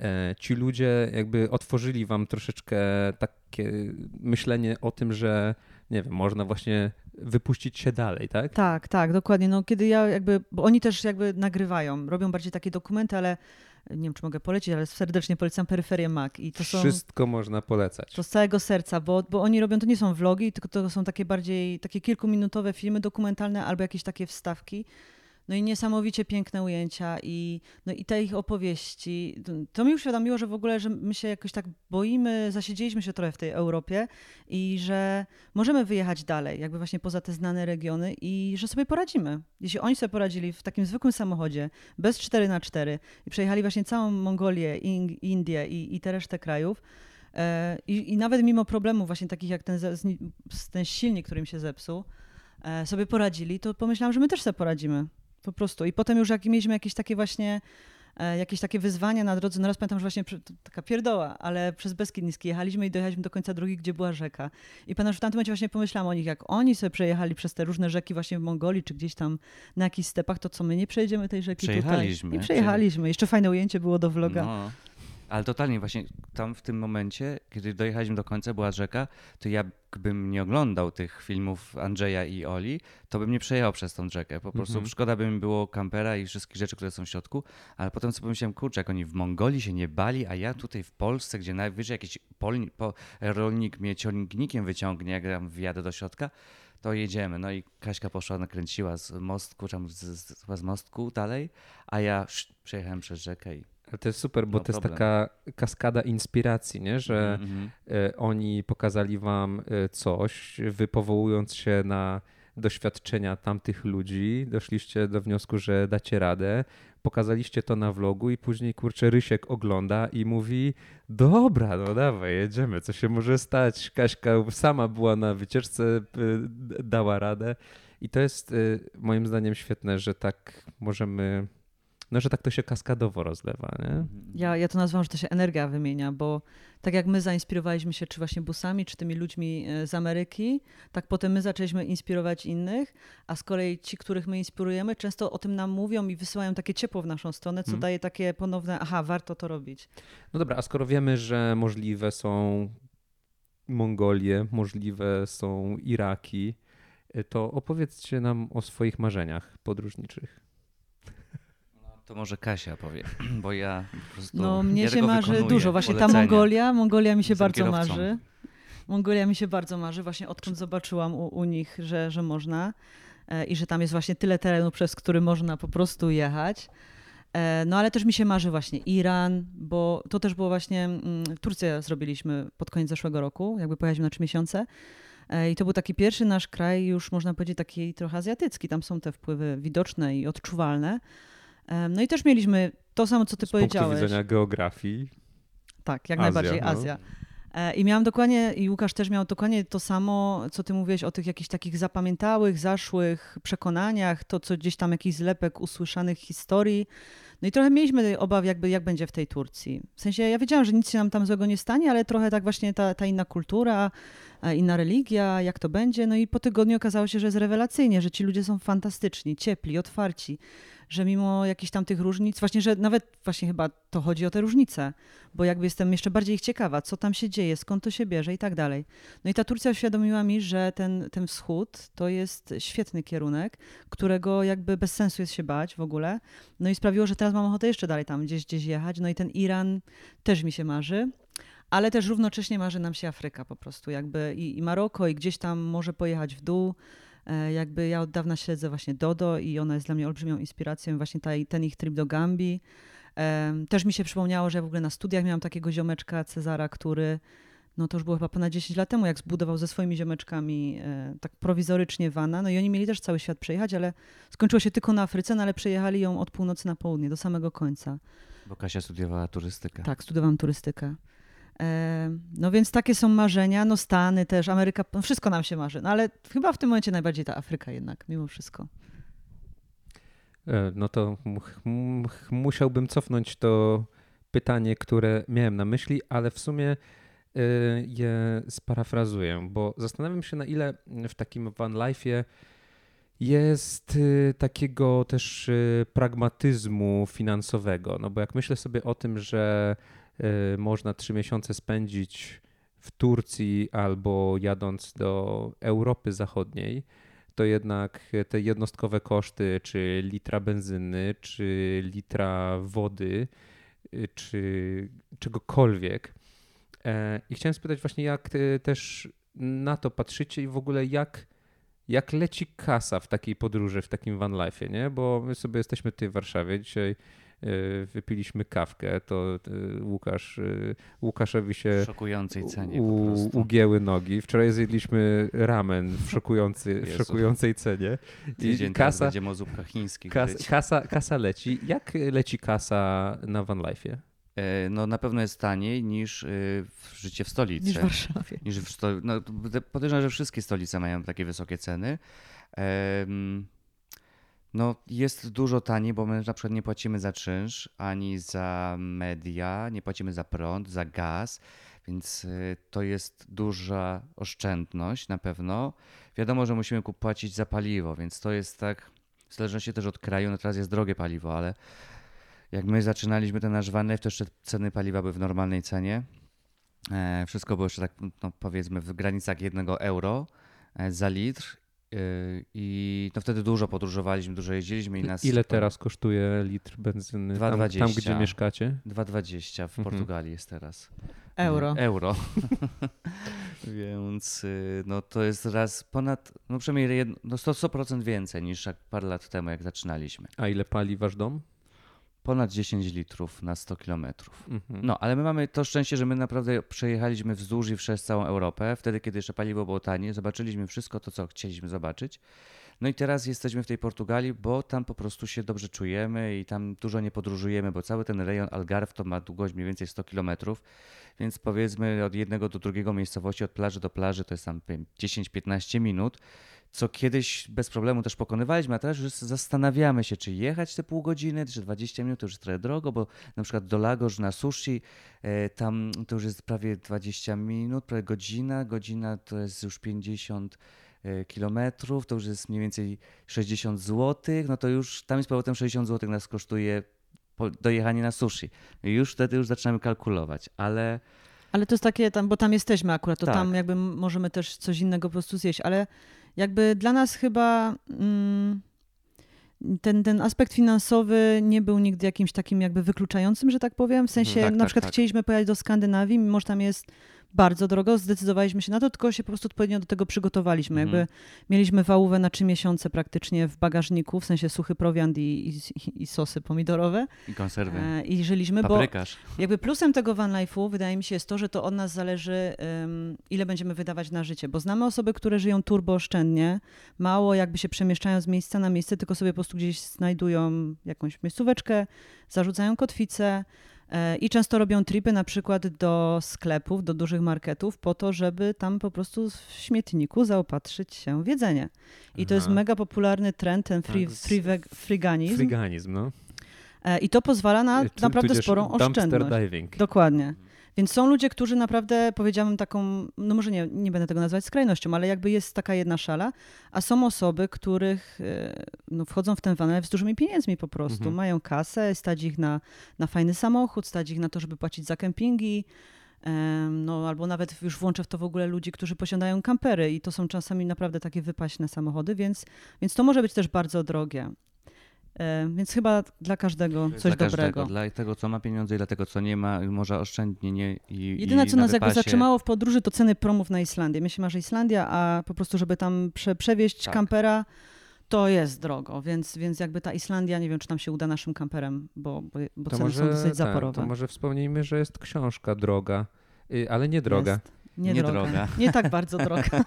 e, ci ludzie jakby otworzyli wam troszeczkę takie myślenie o tym, że nie wiem, można właśnie wypuścić się dalej, tak? Tak, tak, dokładnie. No, kiedy ja jakby, bo oni też jakby nagrywają, robią bardziej takie dokumenty, ale nie wiem, czy mogę polecić, ale serdecznie polecam Peryferię Mac. I to są Wszystko można polecać. to z całego serca, bo, bo oni robią, to nie są vlogi, tylko to są takie bardziej, takie kilkuminutowe filmy dokumentalne albo jakieś takie wstawki. No i niesamowicie piękne ujęcia i, no i te ich opowieści. To, mi uświadomiło, że w ogóle, że my się jakoś tak boimy, zasiedzieliśmy się trochę w tej Europie i że możemy wyjechać dalej, jakby właśnie poza te znane regiony i że sobie poradzimy. Jeśli oni sobie poradzili w takim zwykłym samochodzie, bez 4 na 4 i przejechali właśnie całą Mongolię, In- Indię i, i tę resztę krajów, E, I, I nawet mimo problemów właśnie takich jak ten, ten silnik, który im się zepsuł, e, sobie poradzili, to pomyślałam, że my też sobie poradzimy. Po prostu. I potem już jak mieliśmy jakieś takie właśnie e, jakieś takie wyzwania na drodze, no raz pamiętam, że właśnie taka pierdoła, ale przez Beskid Niski jechaliśmy i dojechaliśmy do końca drogi, gdzie była rzeka. I pamiętam, że w tamtym momencie właśnie pomyślałam o nich, jak oni sobie przejechali przez te różne rzeki właśnie w Mongolii, czy gdzieś tam na jakichś stepach, to co my nie przejdziemy tej rzeki Przejechaliśmy. tutaj? I przejechaliśmy. Jeszcze fajne ujęcie było do vloga. No. Ale totalnie właśnie tam w tym momencie, kiedy dojechaliśmy do końca, była rzeka, to ja bym nie oglądał tych filmów Andrzeja i Oli, to bym nie przejechał przez tą rzekę. Po prostu Mhm. szkoda by mi było kampera i wszystkich rzeczy, które są w środku, ale potem sobie pomyślałem, kurczę, jak oni w Mongolii się nie bali, a ja tutaj w Polsce, gdzie najwyżej jakiś polni, po, rolnik mnie ciągnikiem wyciągnie, jak tam wjadę do środka, to jedziemy. No i Kaśka poszła, nakręciła z mostku, czy tam z, z, z mostku dalej, a ja sz, przejechałem przez rzekę i Ale to jest super, bo No to jest problem. taka kaskada inspiracji, nie? że Mhm. e, oni pokazali wam e, coś, wy powołując się na doświadczenia tamtych ludzi, doszliście do wniosku, że dacie radę, pokazaliście to na vlogu i później kurczę Rysiek ogląda i mówi dobra, no dawaj, jedziemy, co się może stać? Kaśka sama była na wycieczce, e, dała radę i to jest moim zdaniem świetne, że tak możemy no, że tak to się kaskadowo rozlewa, nie? Ja, ja to nazywam, że to się energia wymienia, bo tak jak my zainspirowaliśmy się czy właśnie busami, czy tymi ludźmi e, z Ameryki, tak potem my zaczęliśmy inspirować innych, a z kolei ci, których my inspirujemy, często o tym nam mówią i wysyłają takie ciepło w naszą stronę, co Hmm. daje takie ponowne, aha, warto to robić. No dobra, a skoro wiemy, że możliwe są Mongolie, możliwe są Iraki, y, to opowiedzcie nam o swoich marzeniach podróżniczych. To może Kasia powie, bo ja po prostu. No mnie ja się marzy wykonuję dużo. Właśnie ta polecenia. Mongolia, Mongolia mi się Jestem bardzo kierowcą. marzy. Mongolia mi się bardzo marzy, właśnie odkąd zobaczyłam u, u nich, że, że można e, i że tam jest właśnie tyle terenu, przez który można po prostu jechać. E, No ale też mi się marzy właśnie Iran, bo to też było właśnie, mm, Turcję zrobiliśmy pod koniec zeszłego roku, jakby pojechaliśmy na trzy miesiące. E, I to był taki pierwszy nasz kraj, już można powiedzieć taki trochę azjatycki. Tam są te wpływy widoczne i odczuwalne. No i też mieliśmy to samo, co ty Z punktu powiedziałeś. widzenia geografii. Tak, jak Azja, najbardziej no. Azja. E, I miałam dokładnie, i Łukasz też miał dokładnie to samo, co ty mówiłeś o tych jakichś takich zapamiętałych, zaszłych przekonaniach, to co gdzieś tam jakiś zlepek usłyszanych historii. No i trochę mieliśmy obaw, jakby, jak będzie w tej Turcji. W sensie ja wiedziałam, że nic się nam tam złego nie stanie, ale trochę tak właśnie ta, ta inna kultura, e, inna religia, jak to będzie. No i po tygodniu okazało się, że jest rewelacyjnie, że ci ludzie są fantastyczni, ciepli, otwarci, że mimo jakichś tam tych różnic, właśnie, że nawet właśnie chyba to chodzi o te różnice, bo jakby jestem jeszcze bardziej ich ciekawa, co tam się dzieje, skąd to się bierze i tak dalej. No i ta Turcja uświadomiła mi, że ten, ten wschód to jest świetny kierunek, którego jakby bez sensu jest się bać w ogóle. No i sprawiło, że teraz mam ochotę jeszcze dalej tam gdzieś, gdzieś jechać. No i ten Iran też mi się marzy. Ale też równocześnie marzy nam się Afryka po prostu, jakby i, i Maroko, i gdzieś tam może pojechać w dół. E, Jakby ja od dawna śledzę właśnie Dodo i ona jest dla mnie olbrzymią inspiracją, właśnie ta, ten ich trip do Gambii. Też mi się przypomniało, że w ogóle na studiach miałam takiego ziomeczka Cezara, który, no to już było chyba ponad 10 lat temu, jak zbudował ze swoimi ziomeczkami e, tak prowizorycznie wana. No i oni mieli też cały świat przejechać, ale skończyło się tylko na Afryce, no ale przejechali ją od północy na południe, do samego końca. Bo Kasia studiowała turystykę. Tak, studiowałam turystykę. E, No więc takie są marzenia, no Stany też, Ameryka, no wszystko nam się marzy, no ale chyba w tym momencie najbardziej ta Afryka jednak, mimo wszystko. E, No to musiałbym cofnąć to pytanie, które miałem na myśli, ale w sumie e, je sparafrazuję, bo zastanawiam się, na ile w takim van life'ie jest takiego też pragmatyzmu finansowego. No bo jak myślę sobie o tym, że można trzy miesiące spędzić w Turcji albo jadąc do Europy Zachodniej, to jednak te jednostkowe koszty, czy litra benzyny, czy litra wody, y, czy czegokolwiek. E, I chciałem spytać właśnie, jak ty też na to patrzycie i w ogóle jak, jak leci kasa w takiej podróży, w takim van life'ie, nie? Bo my sobie jesteśmy tutaj w Warszawie, dzisiaj y, wypiliśmy kawkę, to y, Łukasz, y, Łukaszowi się W szokującej cenie u, ugięły nogi. Wczoraj zjedliśmy ramen w, szokujący, w szokującej cenie. I kasa, będziemy o zupkach chińskich kas, kasa, kasa leci. Jak leci kasa na van life'ie? E, No na pewno jest taniej niż y, w życie w stolicy. Niż w Warszawie. Niż w sto... no, podejrzewam, że wszystkie stolice mają takie wysokie ceny. Em, No jest dużo taniej, bo my na przykład nie płacimy za czynsz, ani za media, nie płacimy za prąd, za gaz, więc y, to jest duża oszczędność na pewno. Wiadomo, że musimy płacić za paliwo, więc to jest tak, w zależności też od kraju, no teraz jest drogie paliwo, ale jak my zaczynaliśmy ten nasz van to jeszcze ceny paliwa były w normalnej cenie. E, Wszystko było jeszcze tak, no powiedzmy, w granicach jednego euro e, za litr. E, I no wtedy dużo podróżowaliśmy, dużo jeździliśmy i nas. Ile teraz kosztuje litr benzyny tam, tam 2,20. gdzie mieszkacie? 2,20 w Mhm. Portugalii jest teraz. Euro. Euro. Więc y, no to jest raz ponad, no przynajmniej jedno, no 100%, 100% więcej niż jak parę lat temu, jak zaczynaliśmy. A ile pali wasz dom? Ponad 10 litrów na 100 kilometrów. Mhm. No, ale my mamy to szczęście, że my naprawdę przejechaliśmy wzdłuż i przez całą Europę. Wtedy, kiedy jeszcze paliwo było tanie, zobaczyliśmy wszystko to, co chcieliśmy zobaczyć. No i teraz jesteśmy w tej Portugalii, bo tam po prostu się dobrze czujemy i tam dużo nie podróżujemy, bo cały ten rejon Algarve to ma długość mniej więcej 100 kilometrów, więc powiedzmy od jednego do drugiego miejscowości, od plaży do plaży to jest tam nie wiem, 10-15 minut. Co kiedyś bez problemu też pokonywaliśmy, a teraz już zastanawiamy się, czy jechać te pół godziny, czy 20 minut, to już jest trochę drogo, bo na przykład do Lagos na sushi, e, tam to już jest prawie 20 minut, prawie godzina, godzina to jest już 50 e, kilometrów, to już jest mniej więcej 60 zł, no to już tam jest powrotem 60 zł nas kosztuje dojechanie na sushi. Już wtedy już zaczynamy kalkulować, ale Ale to jest takie, tam, bo tam jesteśmy akurat, to Tak. tam jakby możemy też coś innego po prostu zjeść, ale jakby dla nas chyba mm, ten, ten aspekt finansowy nie był nigdy jakimś takim jakby wykluczającym, że tak powiem. W sensie Tak, na tak, przykład tak. chcieliśmy pojechać do Skandynawii, mimo że tam jest bardzo drogo, zdecydowaliśmy się na to, tylko się po prostu odpowiednio do tego przygotowaliśmy. Mhm. Jakby mieliśmy wałówę na trzy miesiące praktycznie w bagażniku, w sensie suchy prowiant i, i, i sosy pomidorowe i konserwy. e, i żyliśmy, bo Paprykarz. jakby plusem tego van life'u wydaje mi się jest to, że to od nas zależy, ym, ile będziemy wydawać na życie, bo znamy osoby, które żyją turbo oszczędnie, mało jakby się przemieszczają z miejsca na miejsce, tylko sobie po prostu gdzieś znajdują jakąś miejscóweczkę, zarzucają kotwicę i często robią tripy na przykład do sklepów, do dużych marketów po to, żeby tam po prostu w śmietniku zaopatrzyć się w jedzenie. I to jest Aha. mega popularny trend, ten free, Tak, free veg, friganizm. Friganizm, no. E, I to pozwala na Tu- naprawdę sporą oszczędność. diving. Dokładnie. Więc są ludzie, którzy naprawdę, powiedziałabym taką, no może nie, nie będę tego nazywać skrajnością, ale jakby jest taka jedna szala, a są osoby, których e, no, wchodzą w ten van life z dużymi pieniędzmi po prostu. Mhm. Mają kasę, stać ich na, na fajny samochód, stać ich na to, żeby płacić za kempingi, em, no albo nawet już włączę w to w ogóle ludzi, którzy posiadają kampery i to są czasami naprawdę takie wypaśne samochody, więc, więc to może być też bardzo drogie. E, Więc chyba dla każdego coś dla każdego, dobrego. Dla tego, co ma pieniądze i dla tego, co nie ma, może oszczędnie nie i Jedyne, i co na nas jakby wypasie. zatrzymało w podróży, to ceny promów na Islandię. My się marzy Islandia, a po prostu, żeby tam prze, przewieźć Tak. kampera, to jest drogo, więc, więc jakby ta Islandia, nie wiem, czy tam się uda naszym kamperem, bo, bo, bo ceny są może, dosyć tak, zaporowe. to może wspomnijmy, że jest książka droga, y, ale nie droga. Jest. Nie, Nie droga. droga. Nie tak bardzo droga.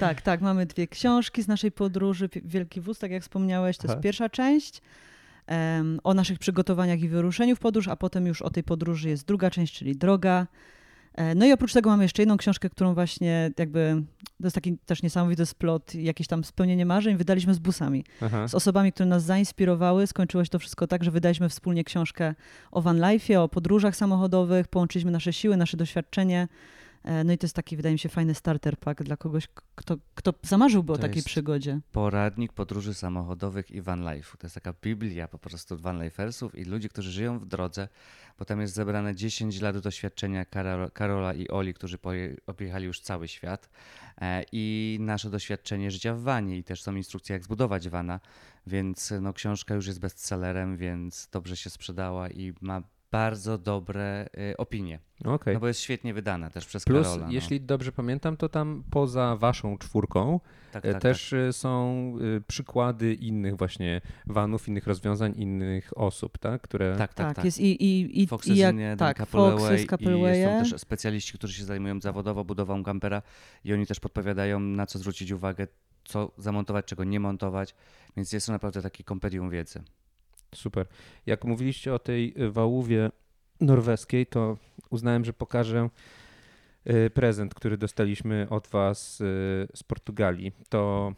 tak, tak. Mamy dwie książki z naszej podróży. Wielki wóz, tak jak wspomniałeś, to Aha. jest pierwsza część. em, o naszych przygotowaniach i wyruszeniu w podróż, a potem już o tej podróży jest druga część, czyli droga. E, No i oprócz tego mamy jeszcze jedną książkę, którą właśnie jakby, to jest taki też niesamowity splot, jakieś tam spełnienie marzeń, wydaliśmy z busami. Aha. Z osobami, które nas zainspirowały. Skończyło się to wszystko tak, że wydaliśmy wspólnie książkę o van life'ie, o podróżach samochodowych, połączyliśmy nasze siły, nasze doświadczenie. E, No i to jest taki, wydaje mi się, fajny starter pack dla kogoś, kto, kto zamarzyłby o To takiej przygodzie. Poradnik podróży samochodowych i van life. To jest taka biblia po prostu van lifersów i ludzi, którzy żyją w drodze, bo tam jest zebrane 10 lat doświadczenia Karol, Karola i Oli, którzy objechali już cały świat e, i nasze doświadczenie życia w vanie i też są instrukcje, jak zbudować vana, więc no, książka już jest bestsellerem, więc dobrze się sprzedała i ma bardzo dobre y, opinie. Okej. No bo jest świetnie wydana też przez Plus, Karola. no. jeśli dobrze pamiętam, to tam poza waszą czwórką tak, e, tak, też e, są e, przykłady innych właśnie vanów, innych rozwiązań, innych osób, tak? Które... tak, tak, tak. jest i, i, i, Foxes i jak, tak, Foxy i są też specjaliści, którzy się zajmują zawodowo budową kampera i oni też podpowiadają, na co zwrócić uwagę, co zamontować, czego nie montować, więc jest to naprawdę taki kompendium wiedzy. Super. Jak mówiliście o tej e, wałówie norweskiej, to uznałem, że pokażę e, prezent, który dostaliśmy od was e, z Portugalii. To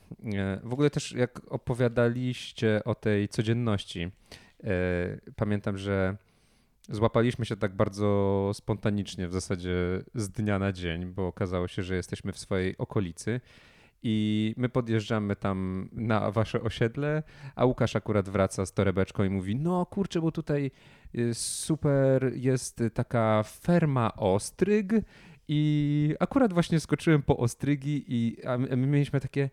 w ogóle też jak opowiadaliście o tej codzienności, pamiętam, że złapaliśmy się tak bardzo spontanicznie, w zasadzie z dnia na dzień, bo okazało się, że jesteśmy w swojej okolicy. I my podjeżdżamy tam na wasze osiedle, a Łukasz akurat wraca z torebeczką i mówi: No kurczę, bo tutaj y, super jest taka ferma ostryg. I akurat właśnie skoczyłem po ostrygi, i my, my mieliśmy takie: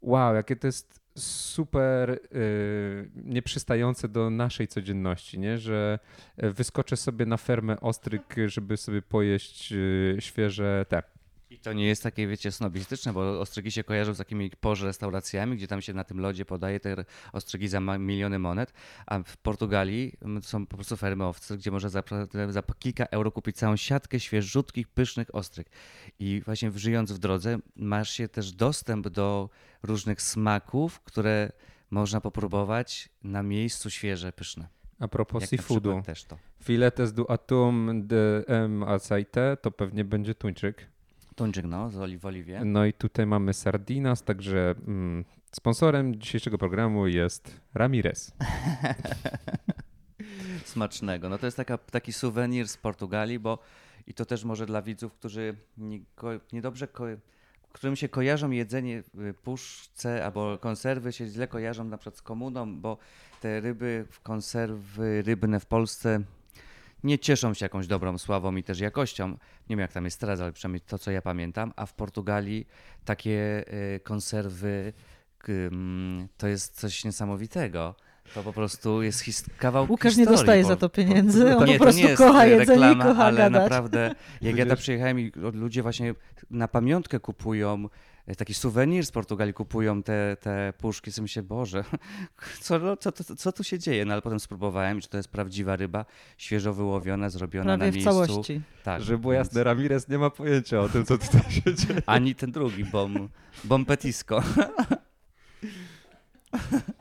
Wow, jakie to jest super y, nieprzystające do naszej codzienności, nie? że y, wyskoczę sobie na fermę ostryg, żeby sobie pojeść y, świeże te. I to nie jest takie, wiecie, snobistyczne, bo ostrygi się kojarzą z takimi porze restauracjami, gdzie tam się na tym lodzie podaje te ostrygi za miliony monet, a w Portugalii mm, są po prostu fermy owcy, gdzie można za, za kilka euro kupić całą siatkę świeżutkich, pysznych ostryg. I właśnie żyjąc w drodze masz się też dostęp do różnych smaków, które można popróbować na miejscu świeże, pyszne. A propos Jak seafoodu, filetes du atum de m aceite to pewnie będzie tuńczyk. Tuńczyk, no, z w oliwie. No i tutaj mamy Sardinas, także mm, sponsorem dzisiejszego programu jest Ramirez. Smacznego. No to jest taka, taki suwenir z Portugalii, bo i to też może dla widzów, którzy nie, ko- niedobrze, ko- którym się kojarzą jedzenie puszce albo konserwy się źle kojarzą na przykład z komuną, bo te ryby, konserwy rybne w Polsce nie cieszą się jakąś dobrą sławą i też jakością. Nie wiem jak tam jest teraz, ale przynajmniej to, co ja pamiętam. A w Portugalii takie y, konserwy mm, to jest coś niesamowitego. To po prostu jest his- kawał Łukasz nie dostaje po- za to pieniędzy, on nie, po to prostu nie jest kocha jedzenie reklama, i kocha ale gadać. naprawdę, jak ja tam przyjechałem i ludzie właśnie na pamiątkę kupują, taki suwenir z Portugalii kupują te, te puszki, sobie myślę, Boże, co, no, co, co, co tu się dzieje? No ale potem spróbowałem, czy to jest prawdziwa ryba, świeżo wyłowiona, zrobiona Prawie na w miejscu. całości. Tak, Żeby było więc jasne, Ramirez nie ma pojęcia o tym, co tutaj się dzieje. Ani ten drugi, bom, bom petisco.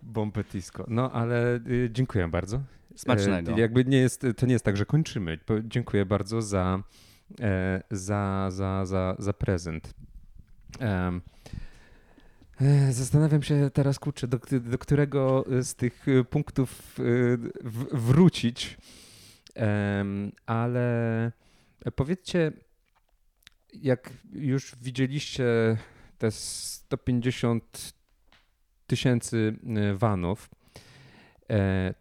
Bompetisco. No ale y, dziękuję bardzo. Smacznego. E, jakby nie jest, to nie jest tak, że kończymy. Dziękuję bardzo za, e, za, za, za, za prezent. E, Zastanawiam się teraz, kurczę, do, do którego z tych e, punktów e, w, wrócić, Em, ale powiedzcie, jak już widzieliście te 150 tysięcy vanów,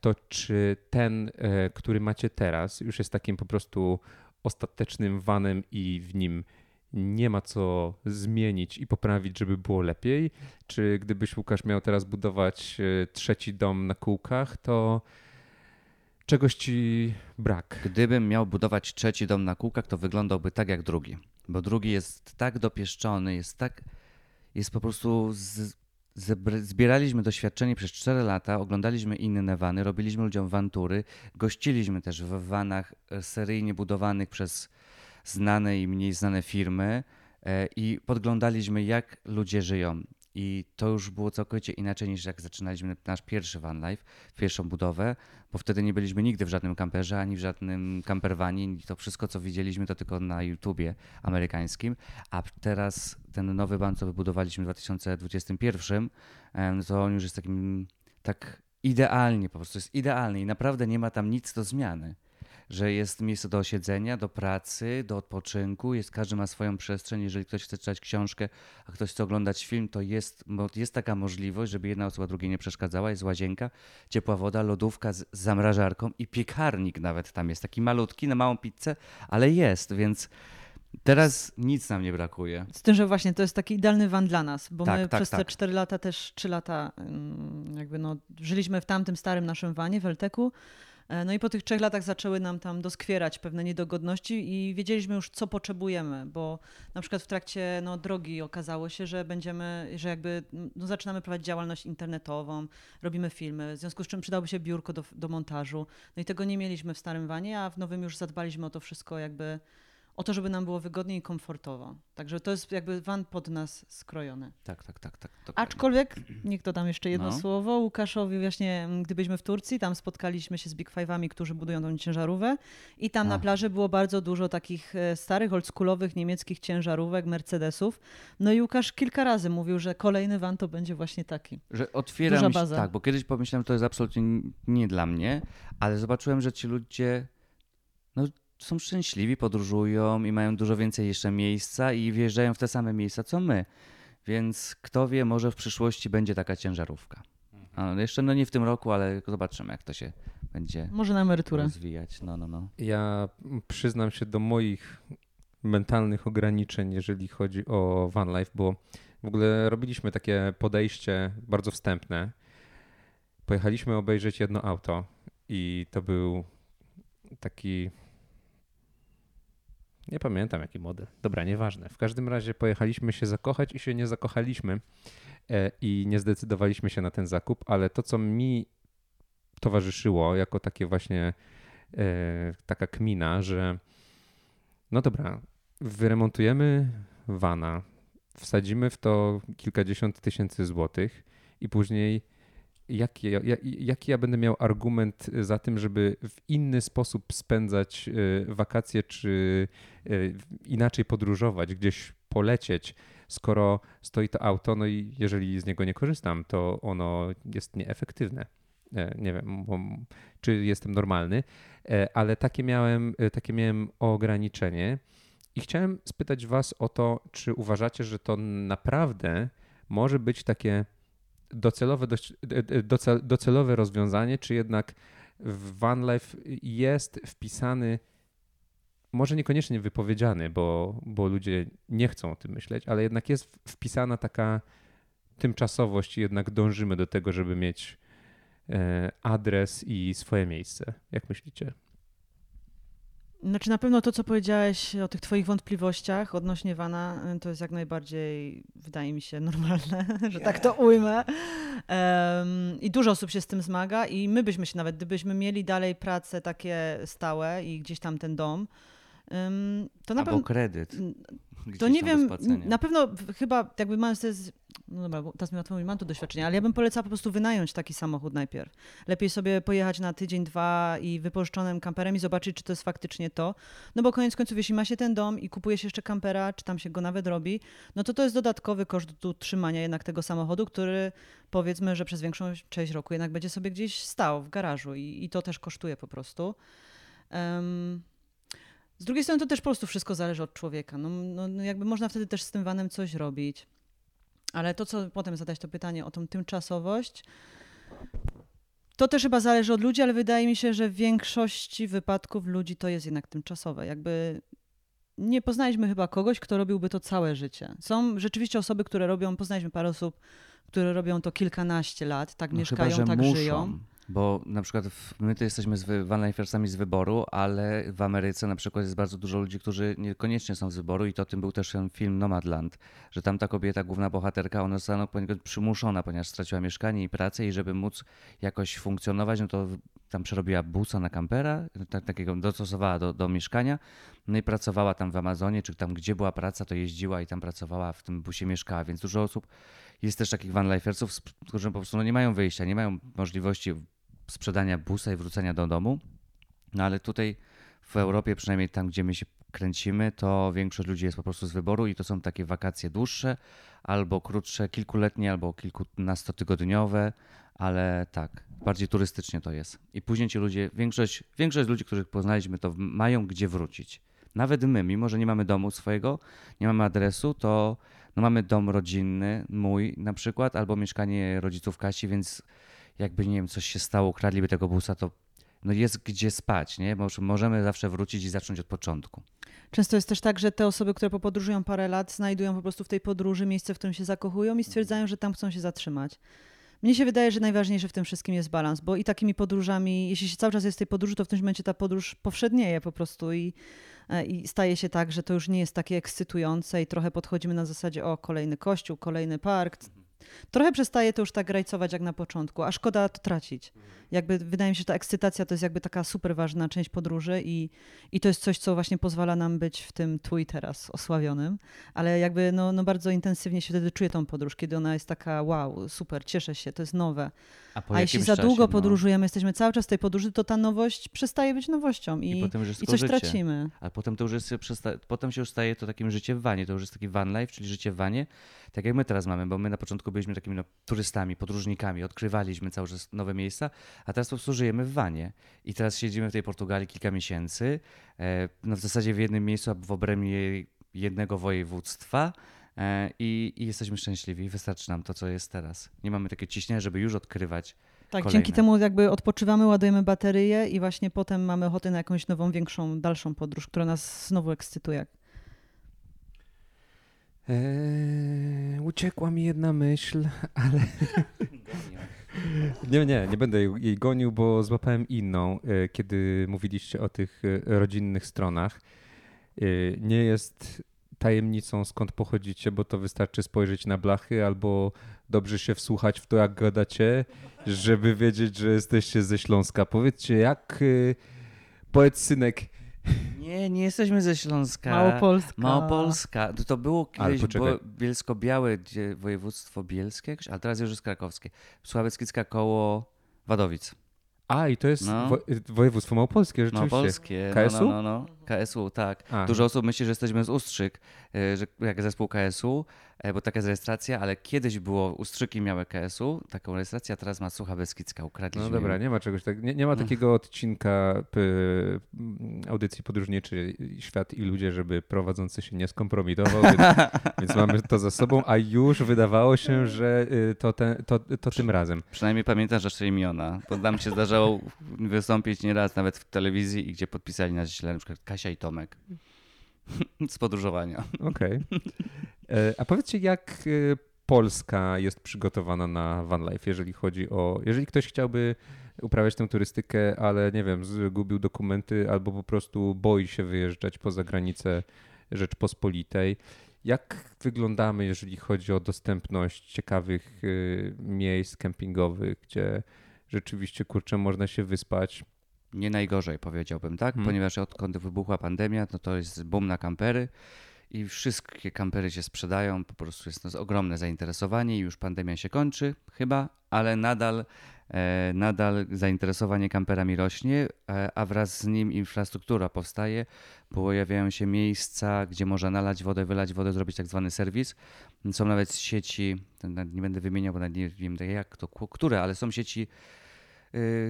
to czy ten, który macie teraz, już jest takim po prostu ostatecznym vanem i w nim nie ma co zmienić i poprawić, żeby było lepiej? Czy gdybyś Łukasz miał teraz budować e, trzeci dom na kółkach, to czegoś ci brak? Gdybym miał budować trzeci dom na kółkach, to wyglądałby tak jak drugi. Bo drugi jest tak dopieszczony, jest tak. Jest po prostu. Z, zbieraliśmy doświadczenie przez 4 lata, oglądaliśmy inne wany, robiliśmy ludziom wantury, gościliśmy też w vanach e, seryjnie budowanych przez znane i mniej znane firmy e, i podglądaliśmy, jak ludzie żyją. I to już było całkowicie inaczej niż jak zaczynaliśmy nasz pierwszy van life, pierwszą budowę, bo wtedy nie byliśmy nigdy w żadnym kamperze, ani w żadnym camperwanie. I to wszystko, co widzieliśmy, to tylko na YouTubie amerykańskim. A teraz ten nowy van, co wybudowaliśmy w 2021, em, to on już jest takim tak idealnie, po prostu jest idealny i naprawdę nie ma tam nic do zmiany. Że jest miejsce do osiedzenia, do pracy, do odpoczynku, jest, każdy ma swoją przestrzeń. Jeżeli ktoś chce czytać książkę, a ktoś chce oglądać film, to jest, jest taka możliwość, żeby jedna osoba drugiej nie przeszkadzała. Jest łazienka, ciepła woda, lodówka z, zamrażarką i piekarnik nawet tam jest. Taki malutki, na małą pizzę, ale jest, więc teraz nic nam nie brakuje. Z tym, że właśnie to jest taki idealny van dla nas, bo Tak, my tak, przez te tak. 4 lata, też 3 lata, ym, jakby no, żyliśmy w tamtym starym naszym wanie w Elteku. E, No i po tych trzech latach zaczęły nam tam doskwierać pewne niedogodności i wiedzieliśmy już, co potrzebujemy, bo na przykład w trakcie no, drogi okazało się, że będziemy, że jakby no, zaczynamy prowadzić działalność internetową, robimy filmy, w związku z czym przydałoby się biurko do, do montażu. No i tego nie mieliśmy w starym wanie, a w nowym już zadbaliśmy o to wszystko jakby o to, żeby nam było wygodnie i komfortowo. Także to jest jakby van pod nas skrojony. Tak, tak, tak. tak dokładnie. Aczkolwiek, niech dodam jeszcze jedno No. słowo, Łukaszowi właśnie, mm, gdy byliśmy w Turcji, tam spotkaliśmy się z Big Five'ami, którzy budują tą ciężarówkę i tam na plaży było bardzo dużo takich e, starych, oldschoolowych niemieckich ciężarówek, Mercedesów. No i Łukasz kilka razy mówił, że kolejny van to będzie właśnie taki. Że otwiera Duża mi się, baza. tak, bo kiedyś pomyślałem, to jest absolutnie nie dla mnie, ale zobaczyłem, że ci ludzie no, są szczęśliwi, podróżują i mają dużo więcej jeszcze miejsca i wjeżdżają w te same miejsca, co my. Więc kto wie, może w przyszłości będzie taka ciężarówka. A jeszcze no nie w tym roku, ale zobaczymy, jak to się będzie Może na emeryturę. rozwijać. No, no, no. Ja przyznam się do moich mentalnych ograniczeń, jeżeli chodzi o van life, bo w ogóle robiliśmy takie podejście bardzo wstępne. Pojechaliśmy obejrzeć jedno auto i to był taki. Nie pamiętam jaki model. Dobra, nieważne. W każdym razie pojechaliśmy się zakochać i się nie zakochaliśmy e, i nie zdecydowaliśmy się na ten zakup, ale to, co mi towarzyszyło jako takie właśnie e, taka kmina, że no dobra, wyremontujemy wana, wsadzimy w to kilkadziesiąt tysięcy złotych i później jaki, ja- ja- jaki ja będę miał argument za tym, żeby w inny sposób spędzać e, wakacje, czy e, inaczej podróżować, gdzieś polecieć, skoro stoi to auto, no i jeżeli z niego nie korzystam, to ono jest nieefektywne. E, Nie wiem, czy jestem normalny, e, ale takie miałem, e, takie miałem ograniczenie. I chciałem spytać Was o to, czy uważacie, że to naprawdę może być takie docelowe, docelowe rozwiązanie, czy jednak w Van Life jest wpisany, może niekoniecznie wypowiedziany, bo, bo ludzie nie chcą o tym myśleć, ale jednak jest wpisana taka tymczasowość i jednak dążymy do tego, żeby mieć e, adres i swoje miejsce. Jak myślicie? Znaczy na pewno to, co powiedziałeś o tych twoich wątpliwościach odnośnie Wana, y, to jest jak najbardziej, wydaje mi się, normalne, że tak to ujmę. Em, I dużo osób się z tym zmaga i my byśmy się nawet, gdybyśmy mieli dalej pracę takie stałe i gdzieś tam ten dom, to na Albo pewno... kredyt. To nie wiem, na pewno chyba jakby mam to jest, no dobra, bo teraz mi łatwo mówi, mam to doświadczenie, ale ja bym polecała po prostu wynająć taki samochód najpierw. Lepiej sobie pojechać na tydzień, dwa i wypożyczonym kamperem i zobaczyć, czy to jest faktycznie to. No bo koniec końców, jeśli ma się ten dom i kupuje się jeszcze kampera, czy tam się go nawet robi, no to to jest dodatkowy koszt do utrzymania jednak tego samochodu, który powiedzmy, że przez większą część roku jednak będzie sobie gdzieś stał w garażu i, i to też kosztuje po prostu. Em, z drugiej strony to też po prostu wszystko zależy od człowieka. No, no, no jakby można wtedy też z tym vanem coś robić. Ale to, co potem zadać to pytanie o tą tymczasowość, to też chyba zależy od ludzi, ale wydaje mi się, że w większości wypadków ludzi to jest jednak tymczasowe. Jakby nie poznaliśmy chyba kogoś, kto robiłby to całe życie. Są rzeczywiście osoby, które robią, poznaliśmy parę osób, które robią to kilkanaście lat, tak No mieszkają, chyba, tak muszą, żyją. Bo na przykład w, my to jesteśmy z vanlifersami z wyboru, ale w Ameryce na przykład jest bardzo dużo ludzi, którzy niekoniecznie są z wyboru i to tym był też ten film Nomadland, że tam ta kobieta, główna bohaterka, ona została poniekąd przymuszona, ponieważ straciła mieszkanie i pracę i żeby móc jakoś funkcjonować, no to tam przerobiła busa na kampera, tak, takiego dostosowała do, do mieszkania, no i pracowała tam w Amazonie, czy tam gdzie była praca, to jeździła i tam pracowała, w tym busie mieszkała, więc dużo osób jest też takich vanlifersów, sp- którzy po prostu no, nie mają wyjścia, nie mają możliwości sprzedania busa i wrócenia do domu. No ale tutaj w Europie, przynajmniej tam, gdzie my się kręcimy, to większość ludzi jest po prostu z wyboru i to są takie wakacje dłuższe albo krótsze, kilkuletnie, albo kilkunastotygodniowe, ale tak, bardziej turystycznie to jest. I później ci ludzie, większość, większość ludzi, których poznaliśmy, to mają gdzie wrócić. Nawet my, mimo że nie mamy domu swojego, nie mamy adresu, to no mamy dom rodzinny, mój na przykład, albo mieszkanie rodziców Kasi, więc jakby, nie wiem, coś się stało, ukradliby tego busa, to no jest gdzie spać, nie? Możemy zawsze wrócić i zacząć od początku. Często jest też tak, że te osoby, które popodróżują parę lat, znajdują po prostu w tej podróży miejsce, w którym się zakochują i stwierdzają, że tam chcą się zatrzymać. Mnie się wydaje, że najważniejsze w tym wszystkim jest balans, bo i takimi podróżami, jeśli się cały czas jest w tej podróży, to w tym momencie ta podróż powszednieje po prostu i, i staje się tak, że to już nie jest takie ekscytujące i trochę podchodzimy na zasadzie o kolejny kościół, kolejny park. Trochę przestaje to już tak grajcować jak na początku, a szkoda to tracić. Jakby wydaje mi się, że ta ekscytacja to jest jakby taka super ważna część podróży i, i to jest coś, co właśnie pozwala nam być w tym tu i teraz osławionym, ale jakby no, no bardzo intensywnie się wtedy czuję tą podróż, kiedy ona jest taka wow, super, cieszę się, to jest nowe. po A jeśli za czasie, długo no, podróżujemy, jesteśmy cały czas w tej podróży, to ta nowość przestaje być nowością i, I, i, potem tylko coś życie. tracimy. A potem to już jest, potem się już staje to takim życiem w wanie. To już jest taki van life, czyli życie w wanie, tak jak my teraz mamy, bo my na początku byliśmy takimi no, turystami, podróżnikami, odkrywaliśmy cały czas nowe miejsca, a teraz po prostu żyjemy w wanie. I teraz siedzimy w tej Portugalii kilka miesięcy, e, no w zasadzie w jednym miejscu, a w obrębie jednego województwa e, i, i jesteśmy szczęśliwi. Wystarczy nam to, co jest teraz. Nie mamy takiego ciśnienia, żeby już odkrywać. Tak, Kolejne. dzięki temu jakby odpoczywamy, ładujemy baterie i właśnie potem mamy ochotę na jakąś nową, większą, dalszą podróż, która nas znowu ekscytuje. Eee, uciekła mi jedna myśl, ale nie, nie, nie będę jej- gonił, bo złapałem inną, e, kiedy mówiliście o tych e, rodzinnych stronach. E, Nie jest tajemnicą, skąd pochodzicie, bo to wystarczy spojrzeć na blachy albo dobrze się wsłuchać w to, jak gadacie, żeby wiedzieć, że jesteście ze Śląska. Powiedzcie, jak e, powiedz synek, Nie, nie jesteśmy ze Śląska. Małopolska. Małopolska. To, to było kiedyś bo, Bielsko-Białe, gdzie województwo bielskie, ale teraz już jest krakowskie. Sławeckica koło Wadowic. a i to jest No. wo, województwo małopolskie, rzeczywiście. Małopolskie. No, KS-u? no, no, no. KSU, tak. A. Dużo osób myśli, że jesteśmy z Ustrzyk, e, że jak zespół KSU, e, bo taka jest rejestracja, ale kiedyś było, Ustrzyki miały KSU, taką rejestrację, a teraz ma Sucha Beskidzka, ukradliśmy No dobra, nie ma czegoś tak. Nie, nie ma takiego odcinka audycji podróżniczy Świat i ludzie, żeby prowadzący się nie skompromitował, więc, więc mamy to za sobą, a już wydawało się, że y, to, te, to, to tym razem. Przynajmniej pamiętasz nasze imiona, bo nam się zdarzało wystąpić nieraz nawet w telewizji, i gdzie podpisali nas źle, na przykład Kasia i Tomek z podróżowania. Okej. E, A powiedzcie, jak y, Polska jest przygotowana na van life, jeżeli chodzi o. Jeżeli ktoś chciałby uprawiać tę turystykę, ale nie wiem, zgubił dokumenty albo po prostu boi się wyjeżdżać poza granicę Rzeczpospolitej. Jak wyglądamy, jeżeli chodzi o dostępność ciekawych y, miejsc kempingowych, gdzie rzeczywiście kurczę można się wyspać? Nie najgorzej powiedziałbym, tak? Hmm. Ponieważ odkąd wybuchła pandemia, no to jest boom na kampery i wszystkie kampery się sprzedają, po prostu jest no, ogromne zainteresowanie i już pandemia się kończy chyba, ale nadal, e, nadal zainteresowanie kamperami rośnie, e, a wraz z nim infrastruktura powstaje, pojawiają się miejsca, gdzie można nalać wodę, wylać wodę, zrobić tak zwany serwis. Są nawet sieci, to nie będę wymieniał, bo nawet nie wiem jak to, które, ale są sieci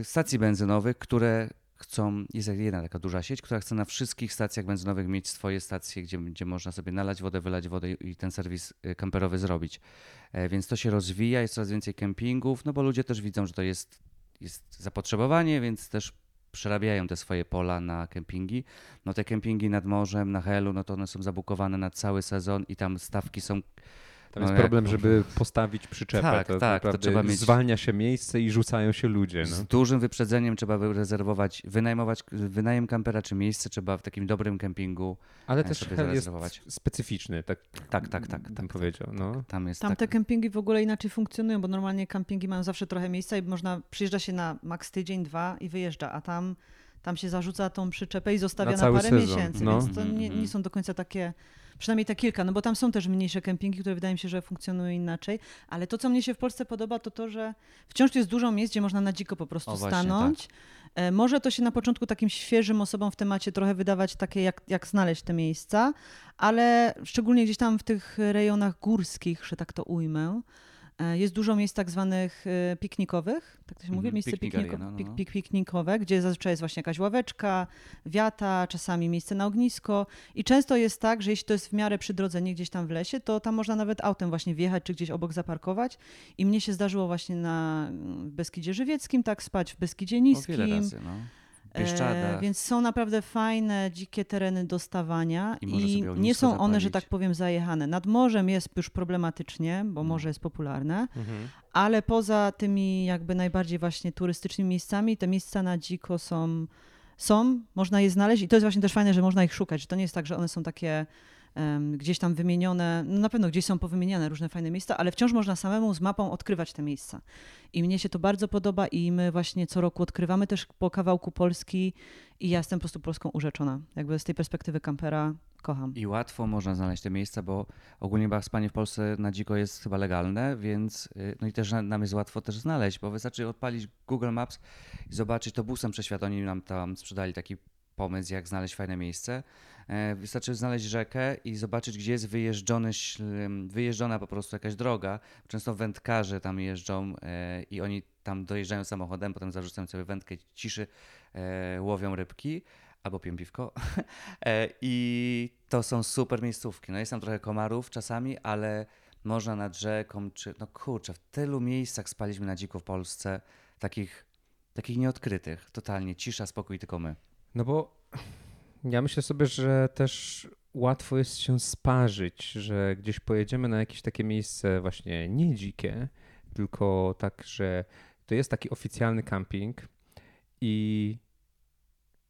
stacji benzynowych, które chcą, jest jedna taka duża sieć, która chce na wszystkich stacjach benzynowych mieć swoje stacje, gdzie, gdzie można sobie nalać wodę, wylać wodę i i ten serwis y, kamperowy zrobić. E, Więc to się rozwija, jest coraz więcej kempingów, no bo ludzie też widzą, że to jest, jest zapotrzebowanie, więc też przerabiają te swoje pola na kempingi. No te kempingi nad morzem, na Helu, no to one są zabukowane na cały sezon i tam stawki są Tam No jest jak- problem, żeby postawić przyczepę. Tak, to, tak, to trzeba mieć- zwalnia się miejsce i rzucają się ludzie. Z No. dużym wyprzedzeniem trzeba rezerwować, wynajmować wynajem kampera czy miejsce trzeba w takim dobrym kempingu. Ale e, też jest specyficzny, tak, Tak, tak, tak, bym tak, powiedział. no. Tam jest Tam tak, te kempingi w ogóle inaczej funkcjonują, bo normalnie kempingi mają zawsze trochę miejsca i można, przyjeżdża się na maks tydzień, dwa i wyjeżdża, a tam, tam się zarzuca tą przyczepę i zostawia Na na, parę sezon, miesięcy, no. więc to nie, Mhm. nie są do końca takie, przynajmniej te kilka, no bo tam są też mniejsze kempingi, które wydaje mi się, że funkcjonują inaczej, ale to, co mnie się w Polsce podoba, to to, że wciąż jest dużo miejsc, gdzie można na dziko po prostu O, właśnie, stanąć. E, Może to się na początku takim świeżym osobom w temacie trochę wydawać takie, jak, jak znaleźć te miejsca, ale szczególnie gdzieś tam w tych rejonach górskich, że tak to ujmę, jest dużo miejsc tak zwanych e, piknikowych, tak to się mówi, Mhm, miejsce pikniko, no, no, pik, no. pik, piknikowe, gdzie zazwyczaj jest właśnie jakaś ławeczka, wiata, czasami miejsce na ognisko i często jest tak, że jeśli to jest w miarę przy drodze, nie gdzieś tam w lesie, to tam można nawet autem właśnie wjechać, czy gdzieś obok zaparkować i mnie się zdarzyło właśnie na mm, Beskidzie Żywieckim tak spać, w Beskidzie o Niskim. wiele razy, no. E, więc są naprawdę fajne, dzikie tereny do stawania I i, nie są one, że zapalić. tak powiem, zajechane. Nad morzem jest już problematycznie, bo No. morze jest popularne, Mhm. ale poza tymi jakby najbardziej właśnie turystycznymi miejscami, te miejsca na dziko są, są, można je znaleźć i to jest właśnie też fajne, że można ich szukać, że to nie jest tak, że one są takie gdzieś tam wymienione, no na pewno gdzieś są powymieniane różne fajne miejsca, ale wciąż można samemu z mapą odkrywać te miejsca. I mnie się to bardzo podoba i my właśnie co roku odkrywamy też po kawałku Polski i ja jestem po prostu Polską urzeczona. Jakby z tej perspektywy kampera kocham. I łatwo można znaleźć te miejsca, bo ogólnie chyba spanie w Polsce na dziko jest chyba legalne, więc y, no i też na- nam jest łatwo też znaleźć, bo wystarczy odpalić Google Maps i zobaczyć to busem przeświat. Oni nam tam sprzedali taki pomysł, jak znaleźć fajne miejsce. E, Wystarczy znaleźć rzekę i zobaczyć, gdzie jest wyjeżdżony, wyjeżdżona po prostu jakaś droga. Często wędkarze tam jeżdżą e, i oni tam dojeżdżają samochodem, potem zarzucają sobie wędkę ciszy, e, łowią rybki albo piją piwko. I to są super miejscówki. No jest tam trochę komarów czasami, ale można nad rzeką, czy no kurczę, w tylu miejscach spaliśmy na dziku w Polsce, takich, takich nieodkrytych. Totalnie cisza, spokój, tylko my. No bo ja myślę sobie, że też łatwo jest się sparzyć, że gdzieś pojedziemy na jakieś takie miejsce właśnie nie dzikie, tylko tak, że to jest taki oficjalny camping i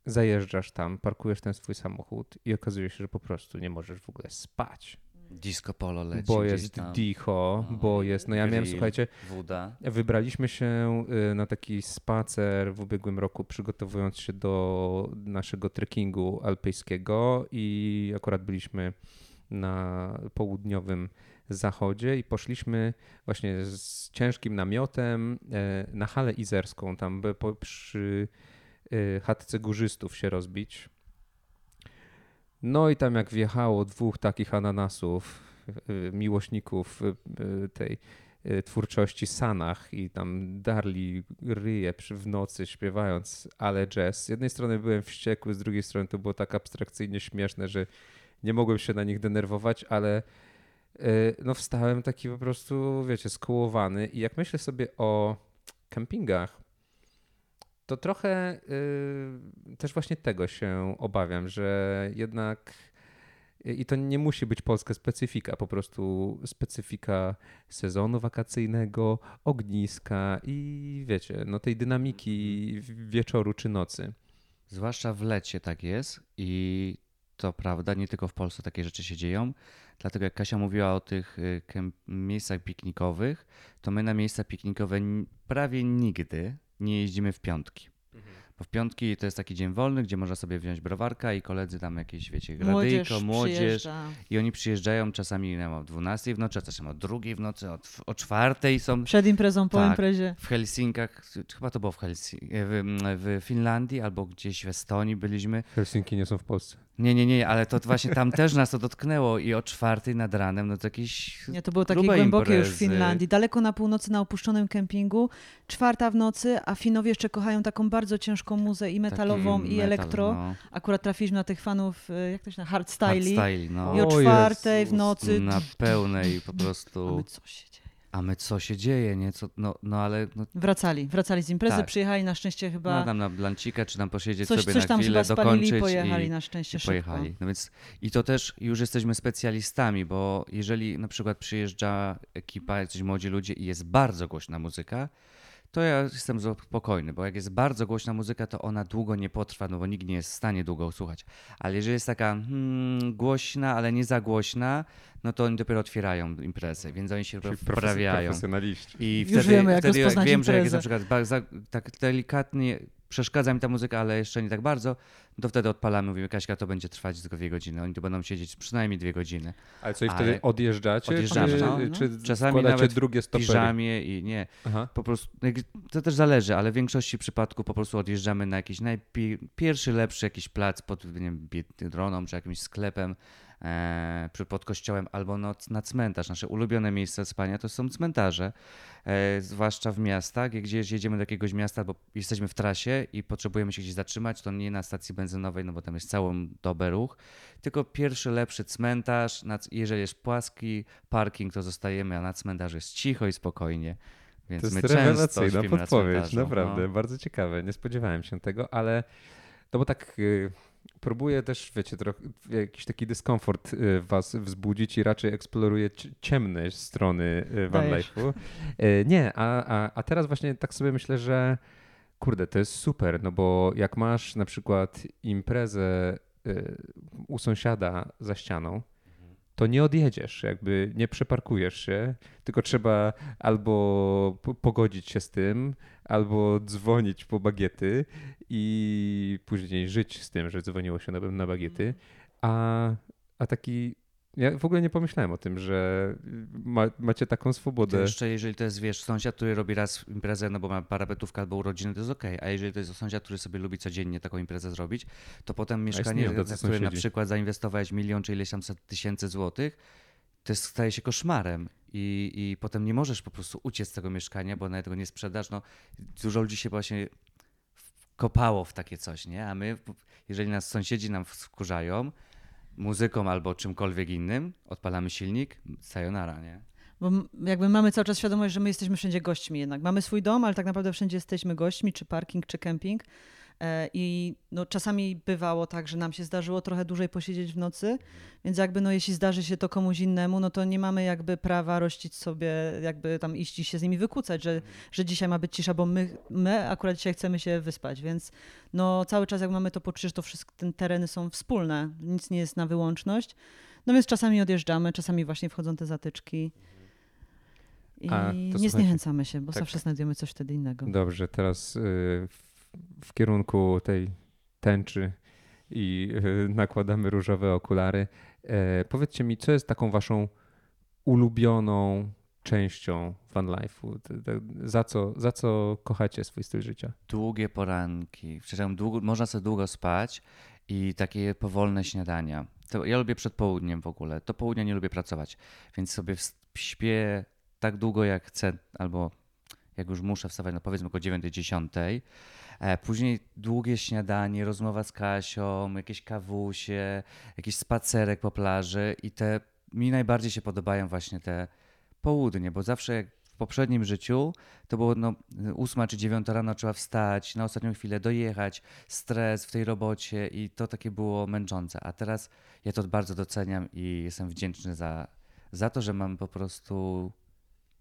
zajeżdżasz tam, parkujesz ten swój samochód i okazuje się, że po prostu nie możesz w ogóle spać, Disco polo leci bo jest tam. dicho, bo jest, no ja miałem, grill, słuchajcie, Woda. Wybraliśmy się y, na taki spacer w ubiegłym roku, przygotowując się do naszego trekkingu alpejskiego i akurat byliśmy na południowym zachodzie i poszliśmy właśnie z ciężkim namiotem e, na halę izerską, tam by po, przy y, chatce górzystów się rozbić. No i tam jak wjechało dwóch takich ananasów, y, miłośników y, y, tej y, twórczości Sanach i tam darli ryje w nocy śpiewając ale jazz. Z jednej strony byłem wściekły, z drugiej strony to było tak abstrakcyjnie śmieszne, że nie mogłem się na nich denerwować, ale y, no wstałem taki po prostu, wiecie, skołowany i jak myślę sobie o kempingach, to trochę y, też właśnie tego się obawiam, że jednak i to nie musi być polska specyfika, po prostu specyfika sezonu wakacyjnego, ogniska i wiecie, no tej dynamiki wieczoru czy nocy. Zwłaszcza w lecie tak jest i to prawda, nie tylko w Polsce takie rzeczy się dzieją. Dlatego jak Kasia mówiła o tych y, miejscach piknikowych, to my na miejsca piknikowe prawie nigdy nie jeździmy w piątki. Bo w piątki to jest taki dzień wolny, gdzie można sobie wziąć browarka i koledzy tam jakieś, wiecie, gradyjko, młodzież. przyjeżdża. I oni przyjeżdżają czasami nie wiem, o 12 w nocy, czasem o 2 w nocy, o, o 4 są Przed imprezą, po Tak. imprezie. w Helsinkach, chyba to było w, Helsi- w, w Finlandii albo gdzieś w Estonii byliśmy. Helsinki nie są w Polsce. Nie, nie, nie, ale to właśnie tam też nas to dotknęło i o czwartej nad ranem, no to jakieś... Nie, to było takie głębokie już w. Finlandii. Daleko na północy na opuszczonym kempingu. Czwarta w nocy, a Finowie jeszcze kochają taką bardzo ciężką muzę i metalową, taki i metal, elektro. No, Akurat trafiliśmy na tych fanów, y, jak to się nazywa, hardstyli. hardstyle, no. I o O czwartej w Jezus, nocy. Na pełnej po A prostu... my co się dzieje? A my co się dzieje, nie? Co, no, no ale no, Wracali, wracali z imprezy, Tak. przyjechali na szczęście chyba. no, tam na blancika, czy tam posiedzieć coś, sobie coś na tam chwilę, spalili dokończyć pojechali i, na szczęście i szybko. pojechali. No więc i to też już jesteśmy specjalistami, bo jeżeli na przykład przyjeżdża ekipa, jacyś młodzi ludzie i jest bardzo głośna muzyka, to ja jestem spokojny, bo jak jest bardzo głośna muzyka, to ona długo nie potrwa, no bo nikt nie jest w stanie długo słuchać. Ale jeżeli jest taka hmm, głośna, ale nie za głośna, no to oni dopiero otwierają imprezę, więc oni się Czyli wprawiają. profesjonaliści. I Już wtedy, wiemy, jak wtedy jak wiem, że jak jest imprezę. na przykład tak delikatnie przeszkadza mi ta muzyka, ale jeszcze nie tak bardzo, to wtedy odpalamy, mówimy, Kaśka, to będzie trwać tylko dwie godziny. Oni tu będą siedzieć przynajmniej dwie godziny. Ale co, i Ale wtedy odjeżdżacie? odjeżdżamy, czy, no. czy Czasami nawet drugie W stopery? piżamie i nie. Aha. Po prostu, jak- to też zależy, ale w większości przypadków po prostu odjeżdżamy na jakiś najpi- pierwszy, lepszy jakiś plac pod nie wiem, Biedroną czy jakimś sklepem e, przy, pod kościołem albo no, na cmentarz. Nasze ulubione miejsca spania to są cmentarze, e, zwłaszcza w miastach, gdzie gdzieś jedziemy do jakiegoś miasta, bo jesteśmy w trasie i potrzebujemy się gdzieś zatrzymać, to nie na stacji benzynowej, no bo tam jest całą dobę ruch, tylko pierwszy, lepszy cmentarz. Na, jeżeli jest płaski parking, to zostajemy, a na cmentarzu jest cicho i spokojnie. Więc To jest rewelacyjna śpimy na podpowiedź, cmentarzu, naprawdę, No. bardzo ciekawe. Nie spodziewałem się tego, ale no bo tak y, próbuję też, wiecie, trochę jakiś taki dyskomfort y, w was wzbudzić i raczej eksploruję ci- ciemne strony y, van life'u. Y, nie, a, a, a teraz właśnie tak sobie myślę, że kurde, to jest super, no bo jak masz na przykład imprezę u sąsiada za ścianą, to nie odjedziesz, jakby nie przeparkujesz się, tylko trzeba albo po- pogodzić się z tym, albo dzwonić po bagiety i później żyć z tym, że dzwoniło się na, na bagiety. A, a taki. Ja w ogóle nie pomyślałem o tym, że ma, macie taką To swobodę. jeszcze jeżeli to jest, wiesz, sąsiad, który robi raz imprezę, no bo ma parapetówkę albo urodziny, to jest okej. A jeżeli to jest sąsiad, który sobie lubi codziennie taką imprezę zrobić, to potem mieszkanie, na które na przykład zainwestowałeś milion czy ileś tam set tysięcy złotych, to jest, staje się koszmarem. I, I potem nie możesz po prostu uciec z tego mieszkania, bo nawet go nie sprzedasz. No, dużo ludzi się właśnie kopało w takie coś, nie? A my, jeżeli nas sąsiedzi nam wkurzają, muzyką albo czymkolwiek innym, odpalamy silnik, sayonara, nie? Bo jakby mamy cały czas świadomość, że my jesteśmy wszędzie gośćmi jednak. Mamy swój dom, ale tak naprawdę wszędzie jesteśmy gośćmi, czy parking, czy kemping. E, I no, czasami bywało tak, że nam się zdarzyło trochę dłużej posiedzieć w nocy, więc jakby no, jeśli zdarzy się to komuś innemu, no to nie mamy jakby prawa rościć sobie, jakby tam iść i się z nimi wykłócać, że, że dzisiaj ma być cisza, bo my, my akurat dzisiaj chcemy się wyspać, więc no cały czas jak mamy to poczucie, że to wszystkie te tereny są wspólne, nic nie jest na wyłączność, no więc czasami odjeżdżamy, czasami właśnie wchodzą te zatyczki. I A, nie zniechęcamy się, bo tak. zawsze znajdziemy coś wtedy innego. Dobrze, teraz y, w, kierunku tej tęczy i y, nakładamy różowe okulary. E, powiedzcie mi, co jest taką waszą ulubioną częścią van life'u? Za co, za co kochacie swój styl życia? długie poranki. Przepraszam, długo, można sobie długo spać i takie powolne śniadania. To ja lubię przed południem w ogóle. Do południa nie lubię pracować, więc sobie śpię tak długo jak chcę, albo jak już muszę wstawać, no powiedzmy około 9-10. E, Później długie śniadanie, rozmowa z Kasią, jakieś kawusie, jakiś spacerek po plaży i te mi najbardziej się podobają właśnie te południe, bo zawsze jak w poprzednim życiu to było no, 8 czy 9 rano trzeba wstać, na ostatnią chwilę dojechać, stres w tej robocie i to takie było męczące. A teraz ja to bardzo doceniam i jestem wdzięczny za, za to, że mam po prostu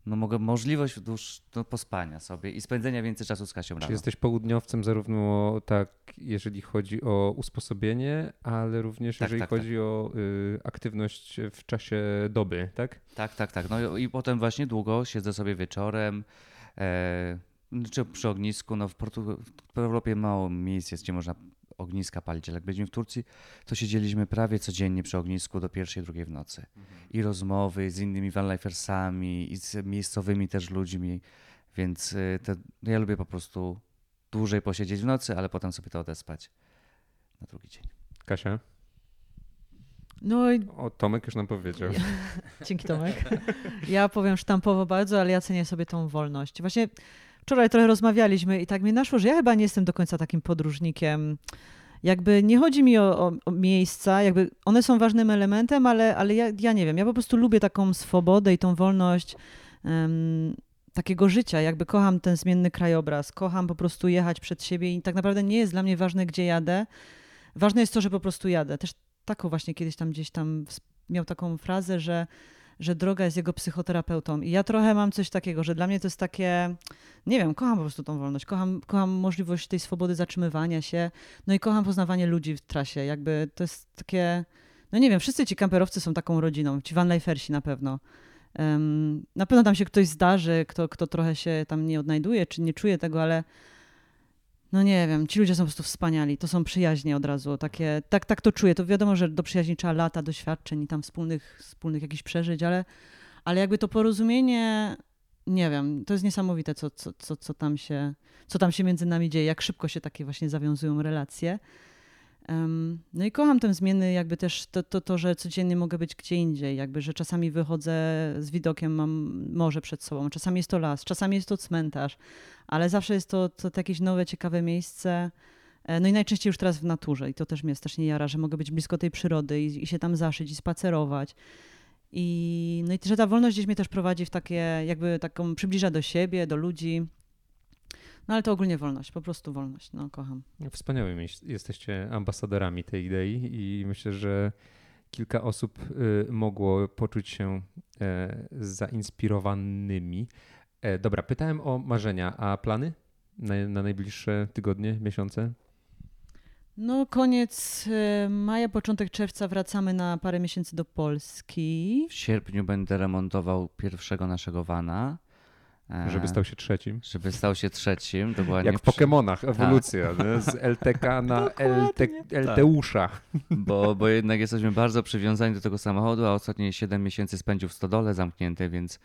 no, mogę, możliwość dłuż, no, pospania sobie i spędzenia więcej czasu z Kasią Czy rano. jesteś południowcem zarówno tak, jeżeli chodzi o usposobienie, ale również Tak, jeżeli tak, chodzi o y, aktywność w czasie doby, tak? Tak, tak, tak. No i i potem właśnie długo siedzę sobie wieczorem, e, czy przy ognisku. No w, Portu- w Europie mało miejsc jest, gdzie można ogniska palić, ale jak byliśmy w Turcji, to siedzieliśmy prawie codziennie przy ognisku do pierwszej, drugiej w nocy. I rozmowy z innymi vanlifersami i z miejscowymi też ludźmi, więc y, to, ja lubię po prostu dłużej posiedzieć w nocy, ale potem sobie to odespać na drugi dzień. Kasia? No i O, Tomek już nam powiedział. Dzięki Tomek. Ja powiem sztampowo bardzo, ale ja cenię sobie tą wolność. Właśnie wczoraj trochę rozmawialiśmy i tak mi naszło, że ja chyba nie jestem do końca takim podróżnikiem. Jakby nie chodzi mi o, o, o miejsca, jakby one są ważnym elementem, ale, ale ja, ja nie wiem, ja po prostu lubię taką swobodę i tą wolność em, takiego życia. Jakby kocham ten zmienny krajobraz, kocham po prostu jechać przed siebie i tak naprawdę nie jest dla mnie ważne, gdzie jadę. Ważne jest to, że po prostu jadę. Też taką właśnie kiedyś tam gdzieś tam miał taką frazę, że, że droga jest jego psychoterapeutą. I ja trochę mam coś takiego, że dla mnie to jest takie, nie wiem, kocham po prostu tą wolność, kocham, kocham możliwość tej swobody zatrzymywania się, no i kocham poznawanie ludzi w trasie. Jakby to jest takie, no nie wiem, wszyscy ci kamperowcy są taką rodziną, ci vanlifersi na pewno. Em, na pewno tam się ktoś zdarzy, kto, kto trochę się tam nie odnajduje, czy nie czuje tego, ale no nie wiem, ci ludzie są po prostu wspaniali, to są przyjaźnie od razu, takie, tak, tak to czuję, to wiadomo, że do przyjaźni trzeba lata doświadczeń i tam wspólnych, wspólnych jakichś przeżyć, ale, ale jakby to porozumienie, nie wiem, to jest niesamowite, co, co, co, co, tam się, co tam się między nami dzieje, jak szybko się takie właśnie zawiązują relacje. No i kocham ten zmienny, jakby też to, to, to, że codziennie mogę być gdzie indziej, jakby, że czasami wychodzę z widokiem, mam morze przed sobą, czasami jest to las, czasami jest to cmentarz, ale zawsze jest to, to, to jakieś nowe, ciekawe miejsce. E, No i najczęściej już teraz w naturze i to też mnie strasznie jara, że mogę być blisko tej przyrody i, i się tam zaszyć i spacerować. I, no i że ta wolność gdzieś mnie też prowadzi w takie, jakby taką, przybliża do siebie, do ludzi. No ale to ogólnie wolność, po prostu wolność, no kocham. Wspaniałymi jesteście ambasadorami tej idei i myślę, że kilka osób y, mogło poczuć się e, zainspirowanymi. E, Dobra, pytałem o marzenia, a plany na, na najbliższe tygodnie, miesiące? No koniec e, maja, początek czerwca wracamy na parę miesięcy do Polski. W sierpniu będę remontował pierwszego naszego vana. Żeby stał się trzecim. żeby stał się trzecim, dokładnie. Jak w Pokemonach, ewolucja, nie? z LTK na LT, LTusza. Bo, bo jednak jesteśmy bardzo przywiązani do tego samochodu, a ostatnie 7 miesięcy spędził w stodole zamkniętej, więc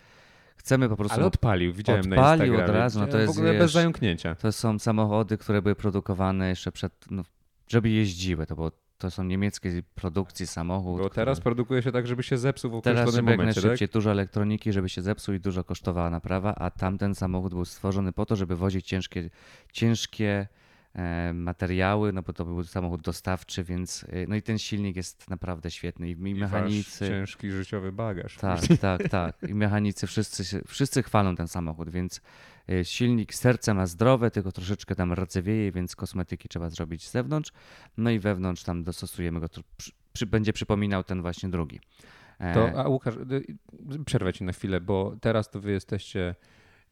chcemy po prostu. Ale odpalił, widziałem na Odpalił Instagramie. od razu, no to W jest, ogóle bez zająknięcia. To są samochody, które były produkowane jeszcze przed. No, żeby jeździły. To, było, to są niemieckie produkcji samochód. Bo teraz który- produkuje się tak, żeby się zepsuł w Teraz, określonym żeby jak momencie, tak? najszybciej, dużo elektroniki, żeby się zepsuł i dużo kosztowała naprawa, a tamten samochód był stworzony po to, żeby wozić ciężkie, ciężkie e, materiały, no bo to był samochód dostawczy, więc e, no i ten silnik jest naprawdę świetny i, i I mechanicy. ciężki życiowy bagaż. Tak, tak, tak. I mechanicy wszyscy, wszyscy chwalą ten samochód, więc silnik serce ma zdrowe, tylko troszeczkę tam rdzewieje, więc kosmetyki trzeba zrobić z zewnątrz. No i wewnątrz tam dostosujemy go, to przy, przy, będzie przypominał ten właśnie drugi. E, To, a Łukasz, y, przerwę ci na chwilę, bo teraz to wy jesteście,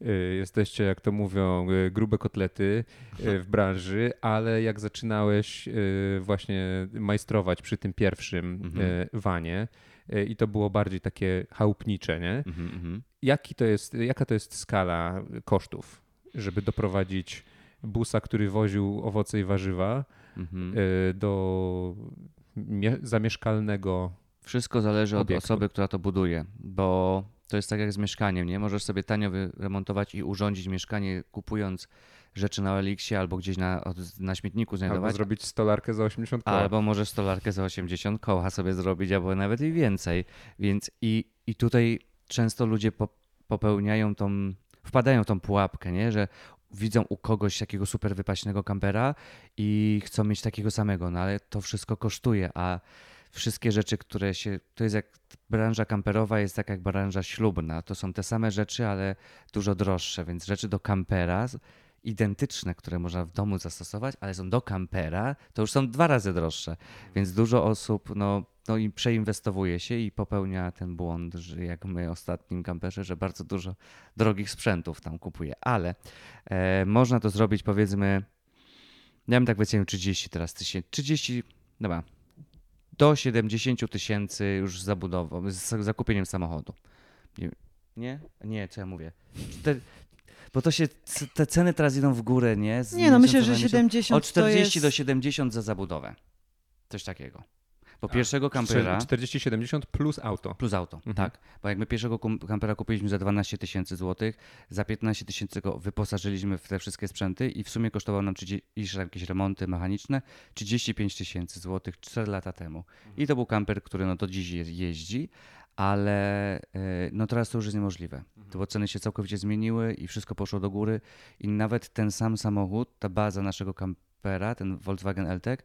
y, jesteście, jak to mówią, y, grube kotlety y, w branży, ale jak zaczynałeś y, właśnie majstrować przy tym pierwszym Mhm. y, wanie y, i to było bardziej takie chałupnicze, nie? mhm, mhm. Jaki to jest, jaka to jest skala kosztów, żeby doprowadzić busa, który woził owoce i warzywa Mhm. y, do mie- zamieszkalnego Wszystko zależy od obiektu. osoby, która to buduje, bo to jest tak jak z mieszkaniem, nie? Możesz sobie tanio wyremontować i urządzić mieszkanie kupując rzeczy na Elixie albo gdzieś na, na śmietniku Albo znajdować. zrobić stolarkę za 80 koła. Albo możesz stolarkę za 80 koła sobie zrobić, albo nawet i więcej. Więc i, i tutaj często ludzie po, popełniają tą, wpadają w tą pułapkę, nie? że widzą u kogoś takiego super wypaśnego kampera i chcą mieć takiego samego, no ale to wszystko kosztuje, a wszystkie rzeczy, które się, to jest jak branża kamperowa jest tak jak branża ślubna, to są te same rzeczy, ale dużo droższe, więc rzeczy do kampera identyczne, które można w domu zastosować, ale są do kampera, to już są dwa razy droższe. Więc dużo osób no, no i przeinwestowuje się i popełnia ten błąd, że jak my ostatnim kamperze, że bardzo dużo drogich sprzętów tam kupuje. Ale e, można to zrobić powiedzmy, ja bym tak wycenił 30 teraz tysięcy, 30, dobra, do 70 tysięcy już z zabudową, z zakupieniem samochodu. Nie? Nie, co ja mówię? Bo to się, te ceny teraz idą w górę, nie? Z Nie, no myślę, że na miesiąc. 70 Od 40 to do jest... 70 za zabudowę. Coś takiego. Bo A, pierwszego kampera 40-70 plus auto. plus auto, Mhm. tak. Bo jak my pierwszego kampera kupiliśmy za 12 tysięcy złotych, za 15 tysięcy go wyposażyliśmy w te wszystkie sprzęty i w sumie kosztował nam 30, i jeszcze jakieś remonty mechaniczne 35 tysięcy złotych 4 lata temu. I to był kamper, który no do dziś je, jeździ, ale e, no teraz to już jest niemożliwe. To bo ceny się całkowicie zmieniły i wszystko poszło do góry i nawet ten sam samochód, ta baza naszego kampera, ten Volkswagen LTEC,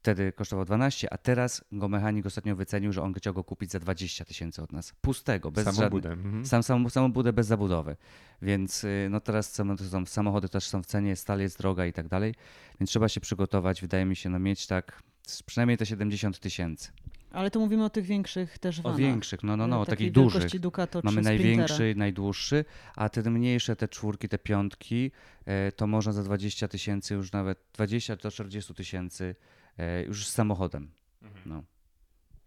wtedy kosztował 12, a teraz go mechanik ostatnio wycenił, że on chciał go kupić za 20 tysięcy od nas. Pustego, bez żadnych, budę. Mhm. sam, sam, samą budę bez zabudowy. Więc y, no teraz są, samochody też są w cenie, stal jest droga i tak dalej, więc trzeba się przygotować, wydaje mi się, no mieć tak przynajmniej te 70 tysięcy. Ale tu mówimy o tych większych też O vanach. większych, no, no, no, o Takiej takich dużych. Ducato Mamy największy, Sprintera. najdłuższy, a te mniejsze, te czwórki, te piątki, e, to można za 20 tysięcy, już nawet 20 do 40 tysięcy e, już z samochodem. No.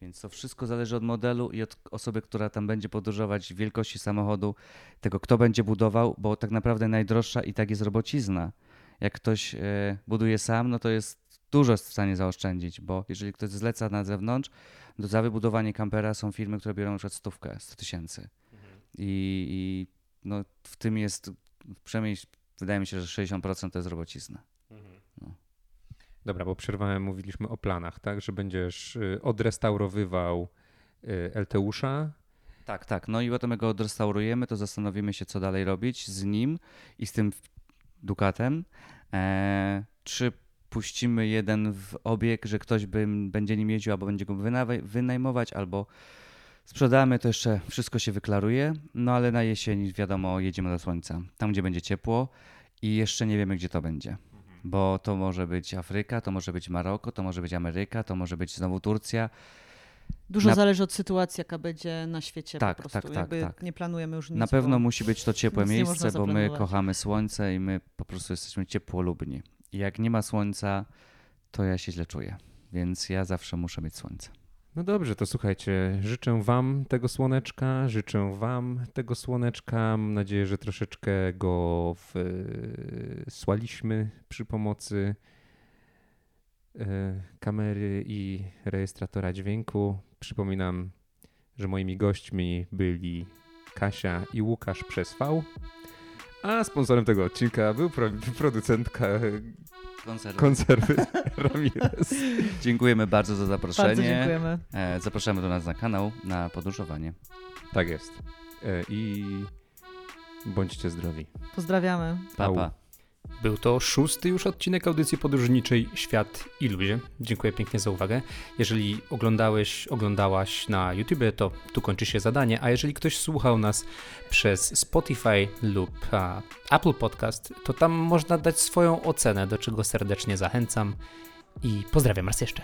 Więc to wszystko zależy od modelu i od osoby, która tam będzie podróżować, wielkości samochodu, tego kto będzie budował, bo tak naprawdę najdroższa i tak jest robocizna. Jak ktoś e, buduje sam, no to jest dużo jest w stanie zaoszczędzić, bo jeżeli ktoś zleca na zewnątrz, to za wybudowanie kampera są firmy, które biorą na przykład stówkę, 100 tysięcy. I, I no, w tym jest przynajmniej wydaje mi się, że 60% to jest robocizna. Dobra, bo przerwałem, mówiliśmy o planach, tak? Że będziesz y, odrestaurowywał y, LTU-sza. Tak, tak. No i potem jak go odrestaurujemy, to zastanowimy się, co dalej robić z nim i z tym Ducatem. E, czy puścimy jeden w obieg, że ktoś by, będzie nim jeździł, albo będzie go wynajmować, albo sprzedamy, to jeszcze wszystko się wyklaruje. No ale na jesień, wiadomo, jedziemy do słońca. Tam, gdzie będzie ciepło i jeszcze nie wiemy, gdzie to będzie. Bo to może być Afryka, to może być Maroko, to może być Ameryka, to może być znowu Turcja. Dużo Na- zależy od sytuacji, jaka będzie na świecie Tak, po prostu. tak, tak, Jakby tak. Nie planujemy już nic. Na pewno musi być to ciepłe miejsce, bo my kochamy słońce i my po prostu jesteśmy ciepłolubni. Jak nie ma słońca, to ja się źle czuję. Więc ja zawsze muszę mieć słońce. No dobrze, to słuchajcie, życzę Wam tego słoneczka, życzę Wam tego słoneczka. Mam nadzieję, że troszeczkę go wsłaliśmy przy pomocy e, kamery i rejestratora dźwięku. Przypominam, że moimi gośćmi byli Kasia i Łukasz przez V. A sponsorem tego odcinka był pro, producentka Konserwy. konserwy Ramirez. Dziękujemy bardzo za zaproszenie. Bardzo dziękujemy. E, Zapraszamy do nas na kanał na podróżowanie. Tak jest. E, I bądźcie zdrowi. Pozdrawiamy. Pa, pa. Był to szósty już odcinek audycji podróżniczej Świat i ludzie. Dziękuję pięknie za uwagę. Jeżeli oglądałeś, oglądałaś na YouTube, to tu kończy się zadanie, a jeżeli ktoś słuchał nas przez Spotify lub a, Apple Podcast, to tam można dać swoją ocenę, do czego serdecznie zachęcam i pozdrawiam raz jeszcze.